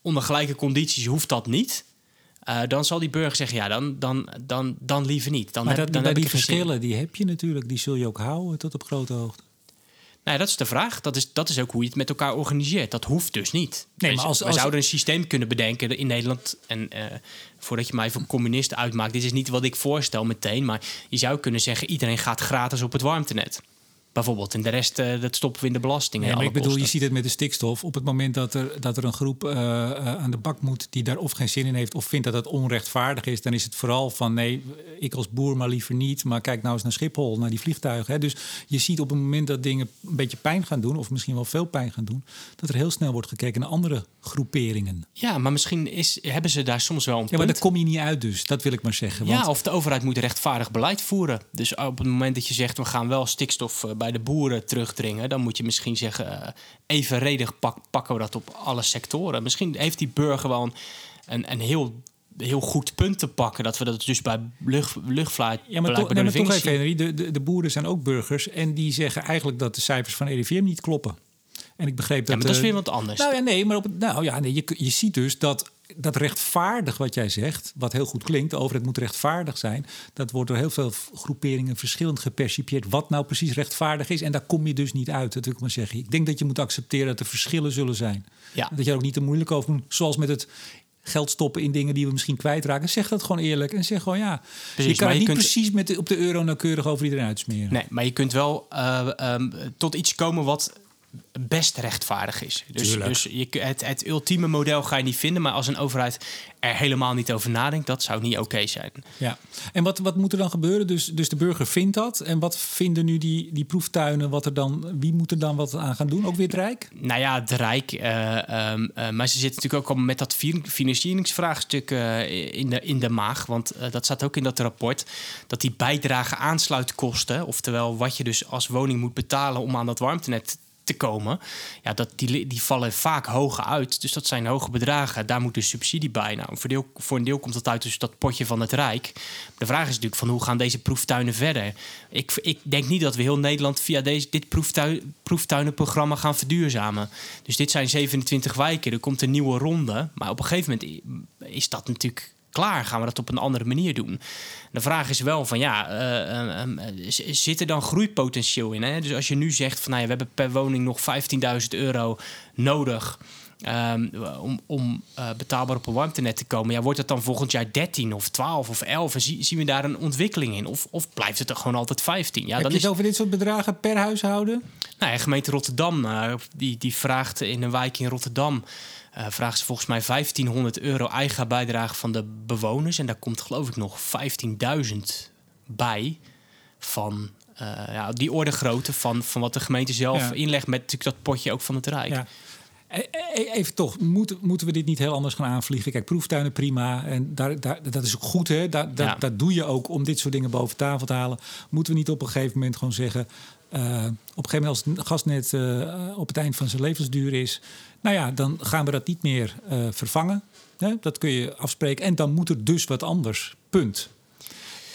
onder gelijke condities hoeft dat niet. Eh, dan zal die burger zeggen, ja, dan, dan, dan, dan liever niet. Dan
Maar
heb,
dat,
dan heb
die verschillen, die heb je natuurlijk. Die zul je ook houden tot op grote hoogte.
Nou, ja, dat is de vraag. Dat is, dat is ook hoe je het met elkaar organiseert. Dat hoeft dus niet.
Nee, maar als-
we
als-
zouden een systeem kunnen bedenken in Nederland. En eh, voordat je mij voor communist uitmaakt, dit is niet wat ik voorstel meteen. Maar je zou kunnen zeggen: iedereen gaat gratis op het warmtenet. Bijvoorbeeld. En de rest, eh, dat stoppen we in de belastingen.
Ja, maar ik bedoel, je ziet het met de stikstof. Op het moment dat er, dat er een groep eh, eh, aan de bak moet die daar of geen zin in heeft of vindt dat het onrechtvaardig is, dan is het vooral van nee, ik als boer maar liever niet. Maar kijk nou eens naar Schiphol, naar die vliegtuigen. Hè. Dus je ziet op het moment dat dingen een beetje pijn gaan doen, of misschien wel veel pijn gaan doen, dat er heel snel wordt gekeken naar andere groeperingen.
Ja, maar misschien is, hebben ze daar soms wel een
Ja, maar daar kom je niet uit dus. Dat wil ik maar zeggen. Want
Ja, of de overheid moet rechtvaardig beleid voeren. Dus op het moment dat je zegt we gaan wel stikstof bij de boeren terugdringen, dan moet je misschien zeggen eh, evenredig pak, pakken we dat op alle sectoren. Misschien heeft die burger wel een, een, een heel, heel goed punt te pakken dat we dat dus bij lucht, luchtvaart
Ja, maar,
bij
nee,
de
maar toch even, Henry. De, de, de boeren zijn ook burgers. En die zeggen eigenlijk dat de cijfers van EDVM niet kloppen. En ik begreep dat...
Ja, maar dat is
eh,
weer wat anders.
Nou ja, nee, maar op, nou, ja, nee, je, je ziet dus dat dat rechtvaardig wat jij zegt, wat heel goed klinkt, de overheid moet rechtvaardig zijn, dat wordt door heel veel groeperingen verschillend gepercipieerd wat nou precies rechtvaardig is. En daar kom je dus niet uit, dat wil ik maar zeggen. Ik denk dat je moet accepteren dat er verschillen zullen zijn.
Ja.
Dat je er ook niet te moeilijk over moet, zoals met het geld stoppen in dingen die we misschien kwijtraken. Zeg dat gewoon eerlijk en zeg gewoon ja.
Precies,
je kan het niet
kunt-
precies met de, op de euro nauwkeurig over iedereen uitsmeren.
Nee, maar je kunt wel eh, ehm, tot iets komen wat best rechtvaardig is. Dus, dus je, het, het ultieme model ga je niet vinden, maar als een overheid er helemaal niet over nadenkt, dat zou niet oké zijn.
Ja. En wat, wat moet er dan gebeuren? Dus, dus de burger vindt dat. En wat vinden nu die, die proeftuinen? Wat er dan, wie moet er dan wat aan gaan doen? Ook weer het Rijk?
Nou ja, het Rijk. eh, ehm, eh, maar ze zitten natuurlijk ook al met dat fi- financieringsvraagstuk eh, in, de, in de maag. Want dat staat ook in dat rapport. Dat die bijdrage aansluitkosten, oftewel wat je dus als woning moet betalen om aan dat warmtenet te komen, ja, dat die, die vallen vaak hoger uit. Dus dat zijn hoge bedragen. Daar moet dus subsidie bij. Nou, voor, deel, voor een deel komt dat uit dus dat potje van het Rijk. De vraag is natuurlijk van hoe gaan deze proeftuinen verder? Ik, ik denk niet dat we heel Nederland via deze, dit proeftuin, proeftuinenprogramma gaan verduurzamen. Dus dit zijn 27 wijken. Er komt een nieuwe ronde. Maar op een gegeven moment is dat natuurlijk klaar. Gaan we dat op een andere manier doen? De vraag is wel van ja, z- zit er dan groeipotentieel in? Hè? Dus als je nu zegt van nou ja, we hebben per woning nog 15.000 euro nodig. Ehm, om, om eh, betaalbaar op een warmtenet te komen. Ja, wordt het dan volgend jaar 13 of 12 of 11? En zie- zien we daar een ontwikkeling in? Of, of blijft het er gewoon altijd 15? Ja,
Heb
dan
je
is
het over dit soort bedragen per huishouden?
nou ja, gemeente Rotterdam, eh, die, die vraagt in een wijk in Rotterdam... eh, vraagt ze volgens mij 1500 euro eigen bijdrage van de bewoners. En daar komt geloof ik nog 15.000 bij van... ja, die orde grootte van, van wat de gemeente zelf
Ja.
inlegt... met natuurlijk dat potje ook van het Rijk.
Ja. E- e- Even toch, moeten, moeten we dit niet heel anders gaan aanvliegen? Kijk, proeftuinen prima. En daar, daar, dat is ook goed, hè? Dat, dat,
Ja.
dat doe je ook om dit soort dingen boven tafel te halen. Moeten we niet op een gegeven moment gewoon zeggen... eh, op een gegeven moment als het gasnet eh, op het eind van zijn levensduur is... nou ja, dan gaan we dat niet meer eh, vervangen. Hè? Dat kun je afspreken. En dan moet er dus wat anders. Punt.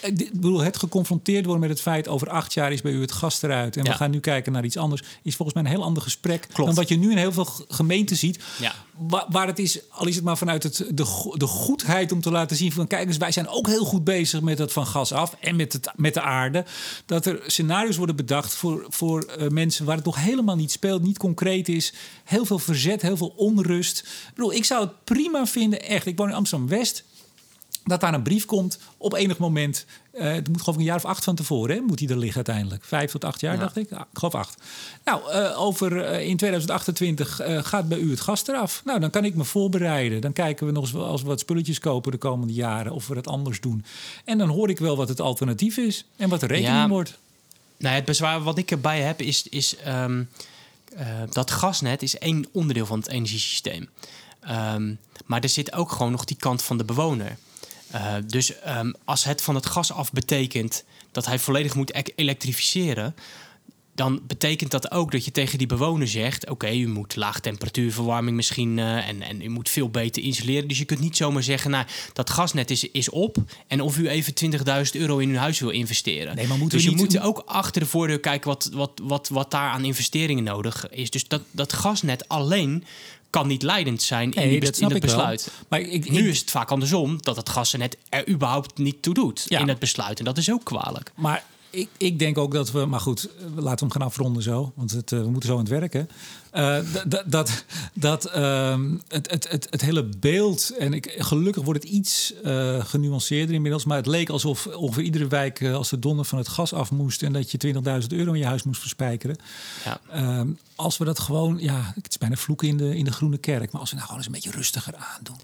Ik bedoel, het geconfronteerd worden met het feit... over acht jaar is bij u het gas eruit... en
Ja.
we gaan nu kijken naar iets anders... is volgens mij een heel ander gesprek...
Klopt.
dan wat je nu in heel veel gemeenten ziet...
Ja.
Wa- waar het is, al is het maar vanuit het, de, de goedheid om te laten zien van... kijk eens, wij zijn ook heel goed bezig met dat van gas af... en met, het, met de aarde. Dat er scenario's worden bedacht voor, voor eh, mensen... waar het nog helemaal niet speelt, niet concreet is. Heel veel verzet, heel veel onrust. Ik, bedoel, ik zou het prima vinden, echt. Ik woon in Amsterdam-West dat daar een brief komt op enig moment. eh het moet geloof ik een jaar of acht van tevoren, hè, moet die er liggen uiteindelijk. Vijf tot acht jaar,
Ja.
dacht ik. Ah, ik geloof acht. Nou, eh, over eh, in 2028 eh, gaat bij u het gas eraf. Nou, dan kan ik me voorbereiden. Dan kijken we nog eens wel- als we wat spulletjes kopen de komende jaren... of we dat anders doen. En dan hoor ik wel wat het alternatief is en wat de rekening
Ja.
wordt.
Nou, het bezwaar wat ik erbij heb is, is eh, dat gasnet is één onderdeel van het energiesysteem. Ehm, maar er zit ook gewoon nog die kant van de bewoner. Eh, dus ehm, als het van het gas af betekent dat hij volledig moet e- elektrificeren, dan betekent dat ook dat je tegen die bewoner zegt: Oké, u moet laag temperatuurverwarming misschien eh, en, en u moet veel beter isoleren. Dus je kunt niet zomaar zeggen: Nou, dat gasnet is, is op. En of u even 20.000 euro in uw huis wil investeren.
Nee, maar moeten
dus je moet ook achter de voordeur kijken wat, wat, wat, wat daar aan investeringen nodig is. Dus dat, dat gasnet alleen kan niet leidend zijn in,
Nee, dat
in het
wel.
besluit.
Maar ik,
Nu
ik-
is het vaak andersom dat het gasnet er überhaupt niet toe doet
Ja.
in het besluit. En dat is ook kwalijk.
Maar ik, ik denk ook dat we, maar goed, laten we hem gaan afronden zo, want het, eh, we moeten zo aan het werken. Eh, dat dat ehm, het, het, het, het hele beeld, en ik, gelukkig wordt het iets eh, genuanceerder inmiddels, maar het leek alsof ongeveer iedere wijk als de donder van het gas af moest en dat je 20.000 euro in je huis moest verspijkeren.
Ja.
Ehm, als we dat gewoon, ja, het is bijna vloeken in de, in de groene kerk, maar als we nou gewoon eens een beetje rustiger aandoen.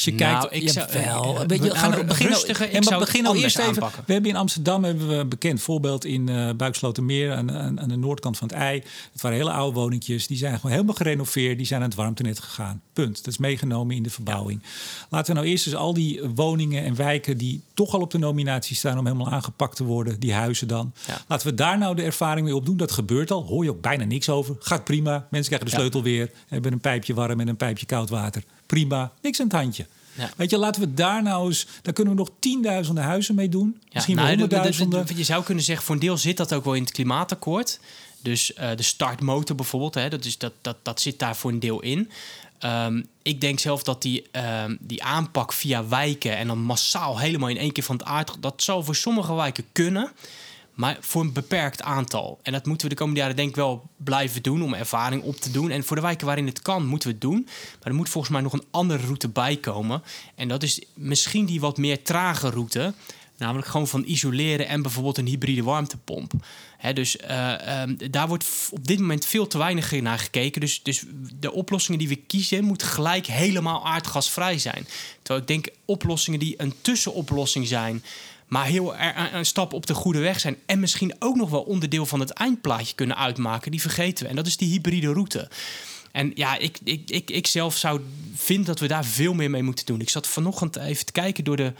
Als je
Nou,
kijkt,
ik zou-
jawel,
eh,
weet je,
nou,
ga nou, begin nou-
rustiger, ik
ja,
zou
begin eerst even.
aanpakken.
We hebben in Amsterdam hebben we een bekend voorbeeld in eh Buikslotermeer aan, aan, aan de noordkant van het ei. Het waren hele oude woningjes, die zijn gewoon helemaal gerenoveerd, die zijn aan het warmtenet gegaan. Punt. Dat is meegenomen in de verbouwing. Laten we nou eerst eens al die woningen en wijken die toch al op de nominatie staan om helemaal aangepakt te worden, die huizen dan.
Ja.
Laten we daar nou de ervaring mee opdoen. Dat gebeurt al. Hoor je ook bijna niks over. Gaat prima. Mensen krijgen de
Ja.
sleutel weer. Hebben een pijpje warm en een pijpje koud water. Prima. Niks aan het handje.
Ja.
Weet je, laten we daar nou eens... Daar kunnen we nog tienduizenden huizen mee doen. Misschien wel
nou, de-
honderdduizenden.
de- Je zou kunnen zeggen, voor een deel zit dat ook wel in het klimaatakkoord. Dus eh, de startmotor bijvoorbeeld, hè, dat, is, dat, dat, dat zit daar voor een deel in. Ehm, ik denk zelf dat die, ehm, die aanpak via wijken en dan massaal helemaal in één keer van het aard... dat zal voor sommige wijken kunnen, maar voor een beperkt aantal. En dat moeten we de komende jaren denk ik wel blijven doen om ervaring op te doen. En voor de wijken waarin het kan, moeten we het doen. Maar er moet volgens mij nog een andere route bij komen. En dat is misschien die wat meer trage route... Namelijk gewoon van isoleren en bijvoorbeeld een hybride warmtepomp. Dus eh, ehm, daar wordt op dit moment veel te weinig naar gekeken. Dus, dus de oplossingen die we kiezen moeten gelijk helemaal aardgasvrij zijn. Terwijl ik denk oplossingen die een tussenoplossing zijn... maar heel een- een stap op de goede weg zijn... en misschien ook nog wel onderdeel van het eindplaatje kunnen uitmaken... die vergeten we. En dat is die hybride route. En ja, ik, ik, ik, ik zelf zou vind dat we daar veel meer mee moeten doen. Ik zat vanochtend even te kijken door de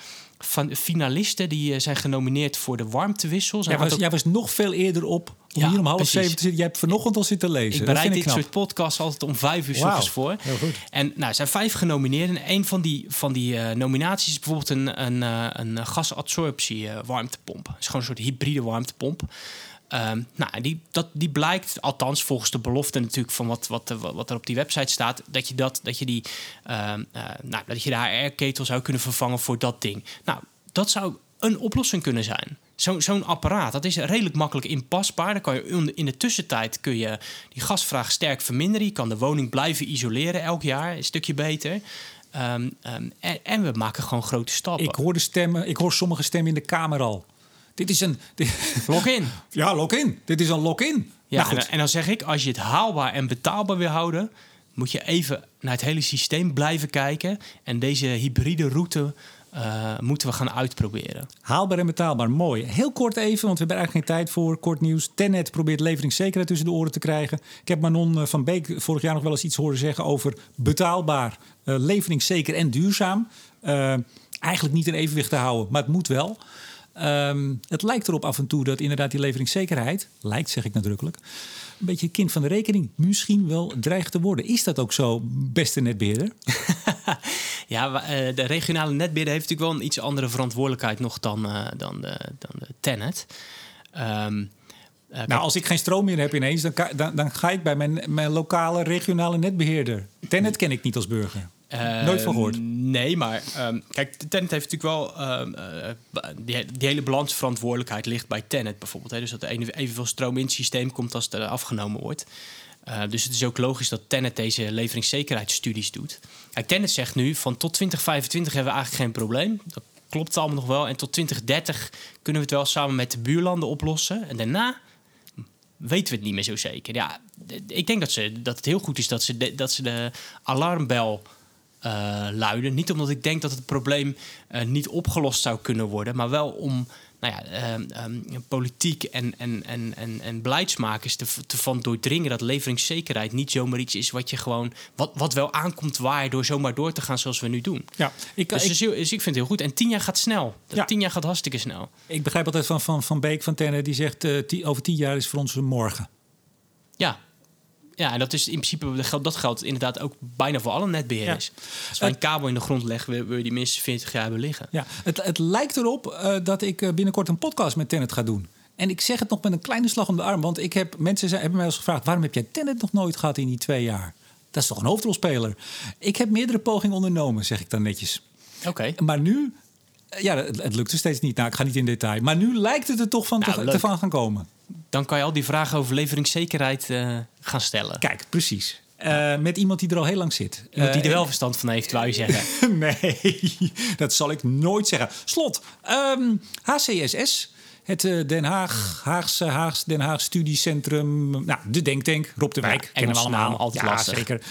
van finalisten die eh, zijn genomineerd voor de warmtewissels. En
Jij was,
ook-
jij was nog veel eerder op om
Ja,
hier om half
precies.
zeven te zitten. Jij hebt vanochtend al zitten lezen.
ik bereid dit
knap.
soort podcasts altijd om vijf uur 's
Wauw,
ochtends voor.
heel goed.
En nou, er zijn vijf genomineerden. En een van die, van die eh, nominaties is bijvoorbeeld een, een, eh, een gasabsorptie warmtepomp. Het is gewoon een soort hybride warmtepomp. Ehm, nou, die, dat, die blijkt, althans volgens de belofte natuurlijk van wat, wat, wat er op die website staat, dat je, dat, dat je, die, ehm, eh, nou, dat je de HR-ketel zou kunnen vervangen voor dat ding. Nou, dat zou een oplossing kunnen zijn. Zo- Zo'n apparaat, dat is redelijk makkelijk inpasbaar. Dan kan je in de- tussentijd kun je die gasvraag sterk verminderen. Je kan de woning blijven isoleren elk jaar, een stukje beter. Ehm, en, en we maken gewoon grote stappen.
Ik hoor de stemmen, ik hoor sommige stemmen in de Kamer al. Dit is een... dit-
Log in.
ja, lock-in. Dit is een lock-in.
Ja,
Nou, goed.
en, en dan zeg ik, als je het haalbaar en betaalbaar wil houden, moet je even naar het hele systeem blijven kijken. En deze hybride route eh, moeten we gaan uitproberen.
Haalbaar en betaalbaar, mooi. Heel kort even, want we hebben eigenlijk geen tijd voor. Kort nieuws. Tenet probeert leveringszekerheid tussen de oren te krijgen. Ik heb Manon eh, van Beek vorig jaar nog wel eens iets horen zeggen over betaalbaar, eh, leveringszeker en duurzaam. Eigenlijk niet in evenwicht te houden, maar het moet wel. Ehm, het lijkt erop af en toe dat inderdaad die leveringszekerheid, lijkt zeg ik nadrukkelijk, een beetje kind van de rekening misschien wel dreigt te worden. Is dat ook zo, beste netbeheerder?
Ja, eh, de regionale netbeheerder heeft natuurlijk wel een iets andere verantwoordelijkheid nog dan, eh, dan, de, dan de. Ehm, eh, kijk,
Nou, als ik geen stroom meer heb ineens, dan, dan, dan ga ik bij mijn, mijn lokale regionale netbeheerder. Tennet ken ik niet als burger.
Eh,
Nooit van gehoord.
Nee, maar ehm, kijk, Tenet heeft natuurlijk wel... ehm, ba- die, die hele balansverantwoordelijkheid ligt bij Tenet bijvoorbeeld. Hè? Dus dat er even- evenveel stroom in het systeem komt als er afgenomen wordt. Eh, dus het is ook logisch dat Tenet deze leveringszekerheidsstudies doet. Kijk, Tenet zegt nu van tot 2025 hebben we eigenlijk geen probleem. Dat klopt allemaal nog wel. En tot 2030 kunnen we het wel samen met de buurlanden oplossen. En daarna weten we het niet meer zo zeker. Ja, ik denk dat, ze, dat het heel goed is dat ze de, dat ze de alarmbel eh, luiden. Niet omdat ik denk dat het probleem eh, niet opgelost zou kunnen worden, maar wel om nou ja, ehm, ehm, politiek en, en, en, en, en beleidsmakers te, te van doordringen dat leveringszekerheid niet zomaar iets is wat je gewoon wat, wat wel aankomt waaien door zomaar door te gaan zoals we nu doen.
Ja, ik,
Dus,
ik,
dus dus ik vind het heel goed. En tien jaar gaat snel.
Ja.
Tien jaar gaat hartstikke snel.
ik begrijp altijd van Van, van Beek van Tennet, die zegt eh, over tien jaar is voor ons een morgen.
Ja. Ja, en dat is in principe, dat geldt, inderdaad ook bijna voor alle netbeheerders. Als wij een kabel in de grond leggen, wil wil je die minstens 40 jaar hebben liggen.
Ja, het, het lijkt erop eh, dat ik eh, binnenkort een podcast met Tennet ga doen. En ik zeg het nog met een kleine slag om de arm. Want ik heb, mensen zijn, hebben mij eens gevraagd... waarom heb jij Tennet nog nooit gehad in die twee jaar? Dat is toch een hoofdrolspeler? Ik heb meerdere pogingen ondernomen, zeg ik dan netjes.
Oké.
Maar nu... eh, Ja, het, het lukt er steeds niet. Nou, ik ga niet in detail. Maar nu lijkt het er toch van
Nou,
te, te van gaan komen.
Dan kan je al die vragen over leveringszekerheid eh, gaan stellen.
Kijk, precies. Eh, met iemand die er al heel lang zit.
Iemand die er
Eh,
wel verstand van heeft, wou je zeggen.
nee, dat zal ik nooit zeggen. Slot, ehm, HCSS, het eh, Den Haag, Haagse Haags Den Haag Studiecentrum. Nou, de Denktank, Rob de Wijk,
Ja,
kennen we allemaal.
naam, altijd
ja,
lastig.
zeker.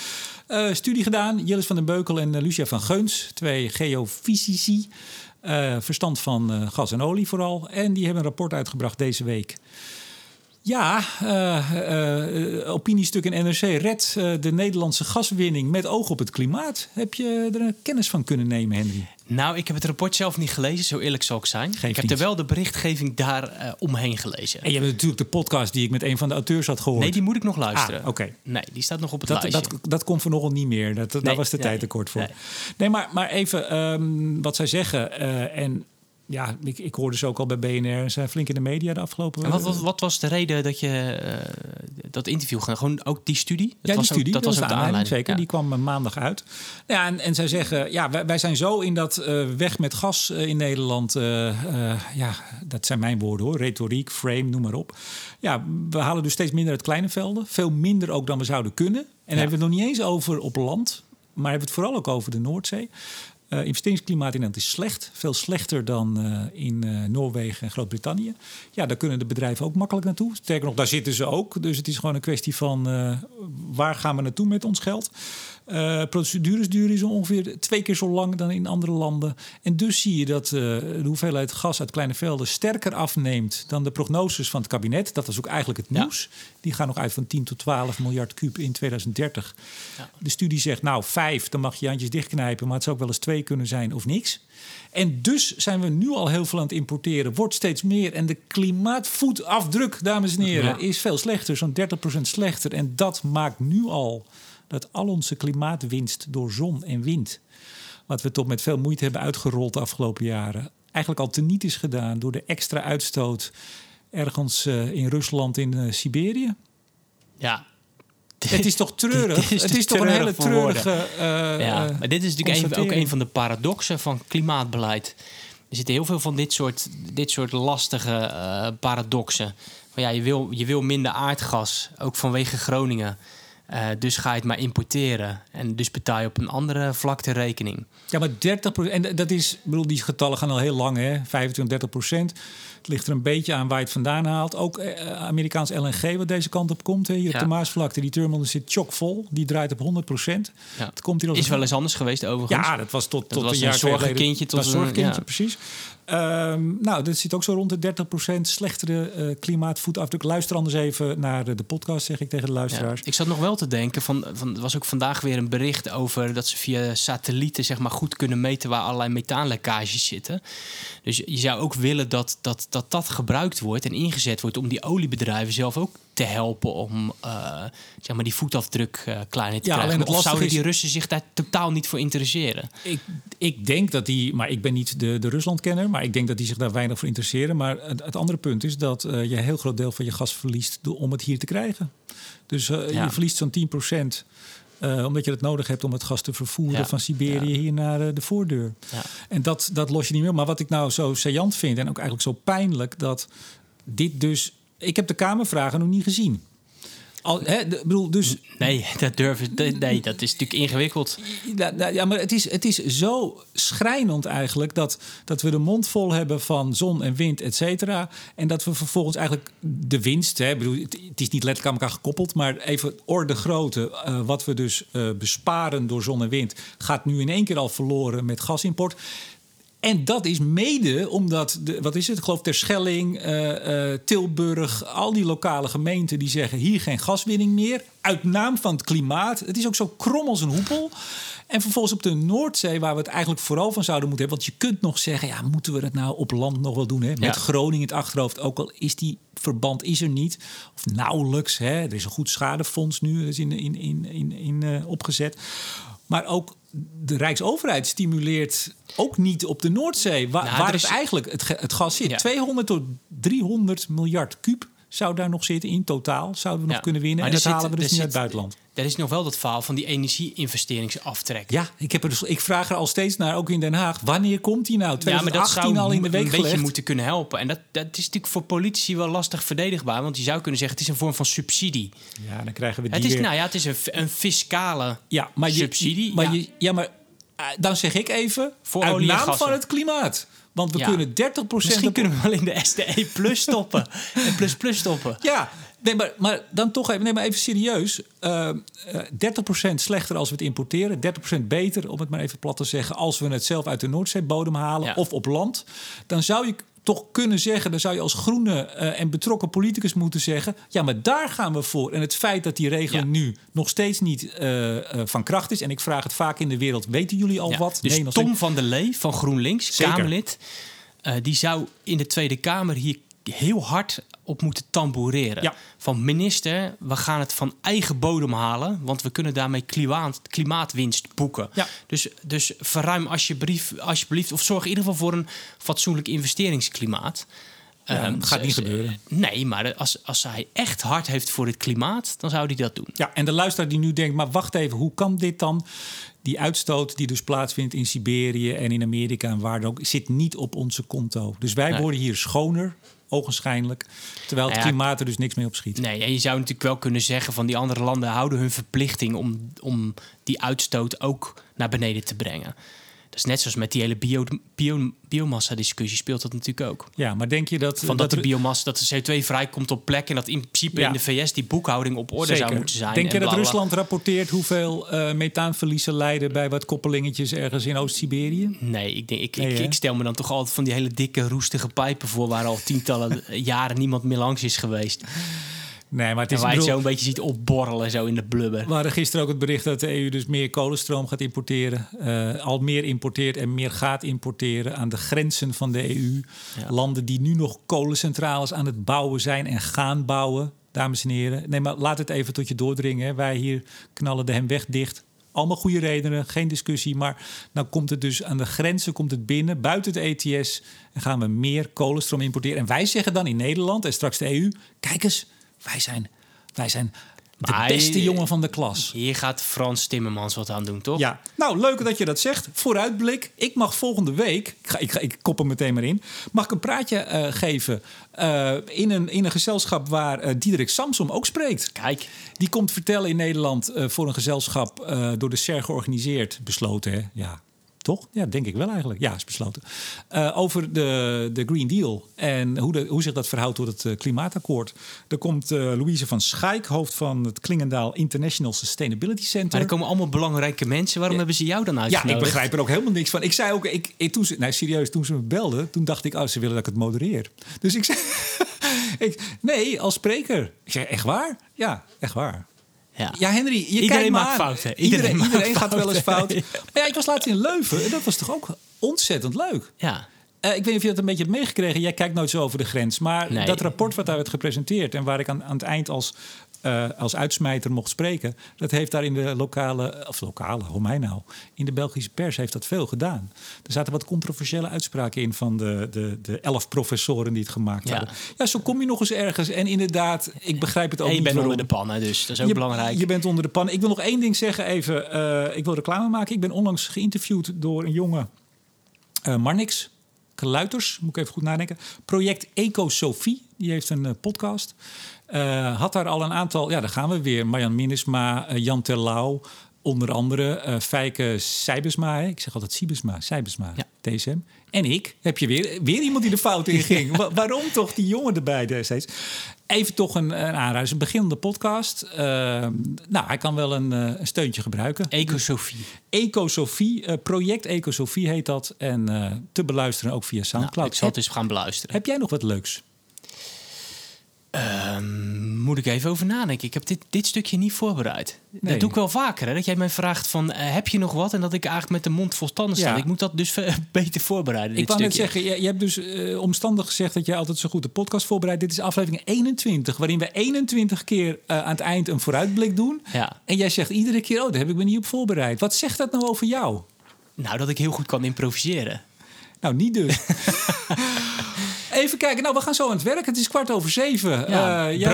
Studie gedaan, Jillis van den Beukel en Lucia van Geuns, twee geofysici. Verstand van gas en olie vooral. En die hebben een rapport uitgebracht deze week. Ja, eh, eh, opiniestuk in NRC. Red eh, de Nederlandse gaswinning met oog op het klimaat. Heb je er kennis van kunnen nemen, Henry?
Nou, ik heb het rapport zelf niet gelezen, zo eerlijk zal ik zijn.
Geeft
ik heb
niet.
er wel de berichtgeving daar omheen gelezen.
En je hebt natuurlijk de podcast die ik met een van de auteurs had gehoord.
Nee, die moet ik nog luisteren.
Ah, oké.
Nee, die staat nog op het
dat,
lijstje.
dat, dat kon vanochtend niet meer. Dat, daar was de
nee,
tijd te kort voor. Nee,
nee.
maar, maar even ehm, wat zij zeggen. en ja, ik, ik hoorde ze ook al bij BNR. Ze zijn flink in de media de afgelopen...
En wat, wat, wat was de reden dat je eh, dat interview ging? Gewoon ook die studie? Dat
ja, die
was
studie,
ook,
dat,
was
was
ook
de aanleiding, zeker.
Ja.
Die kwam eh, maandag uit. Ja, en, en zij zeggen, ja, wij, wij zijn zo in dat eh, weg met gas in Nederland. ja, dat zijn mijn woorden hoor. Retoriek, frame, noem maar op. Ja, we halen dus steeds minder uit kleine velden. Veel minder ook dan we zouden kunnen. En dan hebben we het nog niet eens over op land. Maar hebben we het vooral ook over de Noordzee. Eh investeringsklimaat in Nederland is slecht. Veel slechter dan eh, in eh, Noorwegen en Groot-Brittannië. Ja, daar kunnen de bedrijven ook makkelijk naartoe. Sterker nog, daar zitten ze ook. Dus het is gewoon een kwestie van waar gaan we naartoe met ons geld. Eh procedures duren zo ongeveer twee keer zo lang dan in andere landen. En dus zie je dat eh, de hoeveelheid gas uit kleine velden sterker afneemt dan de prognoses van het kabinet. Dat was ook eigenlijk het
Ja.
nieuws. Die gaan nog uit van 10 tot 12 miljard kuub in 2030.
Ja.
De studie zegt, nou, vijf, dan mag je je handjes dichtknijpen. Maar het zou ook wel eens twee kunnen zijn of niks. En dus zijn we nu al heel veel aan het importeren. Wordt steeds meer. En de klimaatvoetafdruk, dames en heren,
Ja.
is veel slechter. Zo'n 30% slechter. En dat maakt nu al dat al onze klimaatwinst door zon en wind... wat we toch met veel moeite hebben uitgerold de afgelopen jaren... eigenlijk al teniet is gedaan door de extra uitstoot... ergens eh, in Rusland, in eh, Siberië.
Ja.
Het is toch treurig?
Is
het is toch een hele treurige. eh,
Ja, maar dit is natuurlijk een, ook een van de paradoxen van klimaatbeleid. Er zitten heel veel van dit soort, dit soort lastige paradoxen. Van ja, je, wil, je wil minder aardgas, ook vanwege Groningen. Eh, dus ga je het maar importeren. En dus betaal je op een andere vlakte rekening.
Ja, maar 30% En dat is, ik bedoel, die getallen gaan al heel lang, hè? 25, 30 procent. Het ligt er een beetje aan waar je het vandaan haalt. Ook eh, Amerikaans LNG, wat deze kant op komt. Hè? Hier op de Maasvlakte, die terminal zit chockvol. Die draait op 100 procent.
Ja.
Het komt hier als
Is
een-
wel eens anders geweest overigens.
Ja, dat was tot, tot
was
een jaar geleden.
tot een-
zorgenkindje,
ja.
precies. Ehm, nou, dat zit ook zo rond de 30% slechtere eh, klimaatvoetafdruk. Luister anders even naar de, de podcast, zeg ik tegen de
Ja.
luisteraars.
Ik zat nog wel te denken, van, van, er was ook vandaag weer een bericht over dat ze via satellieten zeg maar, goed kunnen meten waar allerlei methaanlekkages zitten. Dus je zou ook willen dat dat, dat dat gebruikt wordt en ingezet wordt om die oliebedrijven zelf ook te helpen om eh, zeg maar die voetafdruk eh, kleiner te
Ja,
krijgen? Of zouden
is-
die Russen zich daar totaal niet voor interesseren?
Ik, ik denk dat die, maar ik ben niet de, de Ruslandkenner, maar ik denk dat die zich daar weinig voor interesseren. Maar het, het andere punt is dat eh, je een heel groot deel van je gas verliest om het hier te krijgen. Dus
Ja.
je verliest zo'n 10 eh, omdat je het nodig hebt om het gas te vervoeren
Ja.
van Siberië hier naar eh, de voordeur.
Ja.
En dat, dat los je niet meer. Maar wat ik nou zo saillant vind en ook eigenlijk zo pijnlijk, dat dit dus. Ik heb de Kamervragen nog niet gezien. Al, hè, de- bedoel, dus
Nee, dat durven. Nee, dat is natuurlijk ingewikkeld.
ja, ja, maar het is, het is zo schrijnend eigenlijk dat, dat we de mond vol hebben van zon en wind, et cetera. En dat we vervolgens eigenlijk de winst, hè, bedoel, het, het is niet letterlijk aan elkaar gekoppeld, maar even orde grootte, eh, wat we dus eh, besparen door zon en wind, gaat nu in één keer al verloren met gasimport. En dat is mede omdat, de, wat is het, ik geloof Terschelling, eh, Tilburg, al die lokale gemeenten die zeggen hier geen gaswinning meer. Uit naam van het klimaat. Het is ook zo krom als een hoepel. En vervolgens op de Noordzee, waar we het eigenlijk vooral van zouden moeten hebben. Want je kunt nog zeggen, ja, moeten we dat nou op land nog wel doen? Hè? Met
Ja.
Groningen in het achterhoofd, ook al is die verband is er niet. Of nauwelijks. Hè? Er is een goed schadefonds nu is in, in, in, in, in, eh, opgezet. Maar ook de Rijksoverheid stimuleert ook niet op de Noordzee. Waar,
Nou,
waar het
is-
eigenlijk het, het gas zit.
Ja.
200 tot 300 miljard kuub zou daar nog zitten in totaal. Zouden we nog kunnen winnen.
Maar
en dat
zit-
halen we dus niet uit het buitenland.
Er is nog wel dat verhaal van die energie-investeringsaftrek.
Ja, ik, heb er dus, ik vraag er al steeds naar, ook in Den Haag. Wanneer komt die nou?
Ja, maar
2018 al in de week
een beetje
gelegd.
moeten kunnen helpen. En dat, dat is natuurlijk voor politici wel lastig verdedigbaar. Want je zou kunnen zeggen, het is een vorm van subsidie.
Ja, dan krijgen we die
Het is,
weer.
nou ja, het is een, een fiscale
Ja, maar je,
subsidie.
Maar
ja.
Je, ja, maar eh, dan zeg ik even,
Voor
uit naam van het klimaat. Want we
Ja.
kunnen 30%
Misschien kunnen we wel in de SDE plus stoppen. en plus plus stoppen.
Ja, nee, maar, maar dan toch even, nee, maar even serieus. Eh, eh, 30% slechter als we het importeren. 30% beter, om het maar even plat te zeggen... als we het zelf uit de Noordzeebodem halen
Ja.
of op land. Dan zou je toch kunnen zeggen... dan zou je als groene eh, en betrokken politicus moeten zeggen... ja, maar daar gaan we voor. En het feit dat die regeling
Ja.
nu nog steeds niet eh, eh, van kracht is... en ik vraag het vaak in de wereld, weten jullie al
Ja,
wat?
Dus
nog
Tom
steeds-
van der Lee van GroenLinks,
Zeker.
Kamerlid... die zou in de Tweede Kamer hier heel hard op moeten tamboureren.
Ja.
Van minister, we gaan het van eigen bodem halen... want we kunnen daarmee klimaat, klimaatwinst boeken.
Ja.
Dus, dus verruim alsjeblieft, alsjeblieft... of zorg in ieder geval voor een fatsoenlijk investeringsklimaat...
Ja,
Ehm,
gaat niet gebeuren.
Nee, maar als, als hij echt hard heeft voor het klimaat... dan zou hij dat doen.
Ja, en de luisteraar die nu denkt, maar wacht even, hoe kan dit dan? Die uitstoot die dus plaatsvindt in Siberië en in Amerika en waar dan ook, zit niet op onze konto. Dus wij
Nee.
worden hier schoner, ogenschijnlijk, terwijl het
Nou ja,
klimaat er dus niks mee op schiet.
Nee, en je zou natuurlijk wel kunnen zeggen van die andere landen houden hun verplichting om, om die uitstoot ook naar beneden te brengen. Is net zoals met die hele bio, bio, biomassa-discussie speelt dat natuurlijk ook.
Ja, maar denk je dat...
Van dat, de biomassa, dat de CO2 vrijkomt op plek en dat in principe
Ja.
in de VS die boekhouding op orde zou moeten zijn.
Denk je dat. Rusland rapporteert hoeveel eh, methaanverliezen leiden bij wat koppelingetjes ergens in Oost-Siberië?
Nee, ik, denk, ik,
Nee,
ik, ik stel me dan toch altijd van die hele dikke roestige pijpen voor... waar al tientallen jaren niemand meer langs is geweest.
Nee, maar het is
waar je het zo een beetje ziet opborrelen zo in de blubber.
We hadden gisteren ook het bericht dat de EU dus meer kolenstroom gaat importeren. eh, al meer importeert en meer gaat importeren aan de grenzen van de EU.
Ja.
Landen die nu nog kolencentrales aan het bouwen zijn en gaan bouwen. Dames en heren, nee, maar laat het even tot je doordringen. Hè. Wij hier knallen de hem weg dicht. Allemaal goede redenen, geen discussie. Maar nou komt het dus aan de grenzen, komt het binnen, buiten het ETS. En gaan we meer kolenstroom importeren. En wij zeggen dan in Nederland en straks de EU... kijk eens, wij zijn, wij zijn de
Maar-
beste jongen van de klas.
Hier gaat Frans Timmermans wat aan doen, toch?
Ja, nou leuk dat je dat zegt. Vooruitblik. Ik mag volgende week, ik, ga, ik, ga, ik kop hem meteen maar in, mag ik een praatje eh, geven eh, in, een, in een gezelschap waar eh Diederik Samsom ook spreekt.
Kijk,
Die komt vertellen in Nederland voor een gezelschap door de SER georganiseerd, besloten hè? Ja. Toch? Ja, denk ik wel eigenlijk. Ja, is besloten. Eh, over de, de Green Deal en hoe, de, hoe zich dat verhoudt tot het eh, klimaatakkoord. Er komt eh, Louise van Schaik, hoofd van het Klingendaal International Sustainability Center.
maar er komen allemaal belangrijke mensen. Waarom hebben ze jou dan
Ja,
uitgenodigd?
ik begrijp er ook helemaal niks van. Ik zei ook, ik, ik, toen ze, nee, serieus, toen ze me belden, toen dacht ik, oh, ze willen dat ik het modereer. Dus ik zei, ik, nee, als spreker. Ik zei, echt waar? Ja, echt waar.
Ja.
Ja, Henry, je
Iedereen
kijkt
maakt
aan.
fouten.
Iedereen,
Iedereen
gaat wel eens fout. Maar ja, ik was laatst in Leuven en dat was toch ook ontzettend leuk.
Ja.
Eh, ik weet niet of je dat een beetje hebt meegekregen. Jij kijkt nooit zo over de grens. Maar
Nee.
dat rapport wat daar werd gepresenteerd... en waar ik aan, aan het eind als, eh, als uitsmijter mocht spreken... dat heeft daar in de lokale... of lokale, hoe mij nou? In de Belgische pers heeft dat veel gedaan. Er zaten wat controversiële uitspraken in... van de, de, de elf professoren die het gemaakt
Ja.
hadden. Ja, zo kom je nog eens ergens. En inderdaad, ik begrijp het ook
En je
niet
bent onder de pannen, dus dat is ook
je,
belangrijk.
Je bent onder de pan. Ik wil nog één ding zeggen even. eh, ik wil reclame maken. Ik ben onlangs geïnterviewd door een jongen, eh Marnix Kluiters, moet ik even goed nadenken. Project Eco Sophie, die heeft een eh, podcast. Eh, had daar al een aantal, ja, daar gaan we weer. Marjan Minnesma, eh, Jan Terlouw, onder andere eh Fijke Sijbesma. Ik zeg altijd Sibesma, Sijbesma,
Ja.
DSM. En ik, heb je weer, weer iemand die de fout in ging. Wa- waarom toch die jongen erbij destijds? Even toch een, een aanrader. Een beginnende podcast. Nou, hij kan wel een, een steuntje gebruiken.
Ecosofie.
Ecosofie, eh, project Ecosofie heet dat. En te beluisteren ook via
Nou,
Soundcloud.
ik zal het eens gaan beluisteren.
heb jij nog wat leuks?
Ehm, moet ik even over nadenken. Ik heb dit, dit stukje niet voorbereid.
Nee.
Dat doe ik wel vaker. Hè? Dat jij mij vraagt van, eh, heb je nog wat? En dat ik eigenlijk met de mond vol tanden sta.
Ja.
Ik moet dat dus beter voorbereiden,
ik wou net zeggen, je, je hebt dus eh, omstandig gezegd dat jij altijd zo goed de podcast voorbereidt. Dit is aflevering 21, waarin we 21 keer eh, aan het eind een vooruitblik doen.
Ja.
En jij zegt iedere keer, oh, daar heb ik me niet op voorbereid. Wat zegt dat nou over jou?
Nou, dat ik heel goed kan improviseren.
Nou, niet dus. Even kijken, nou, we gaan zo aan het werk. Het is kwart over zeven.
Ja,
Eh, jij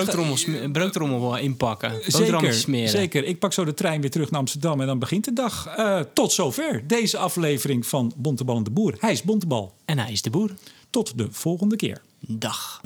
broodtrommel,
gaat-
inpakken.
Zeker,
smeren.
zeker. Ik pak zo de trein weer terug naar Amsterdam en dan begint de dag. Eh, tot zover deze aflevering van Bontebal en de Boer. Hij is Bontebal.
En hij is de boer.
Tot de volgende keer.
Dag.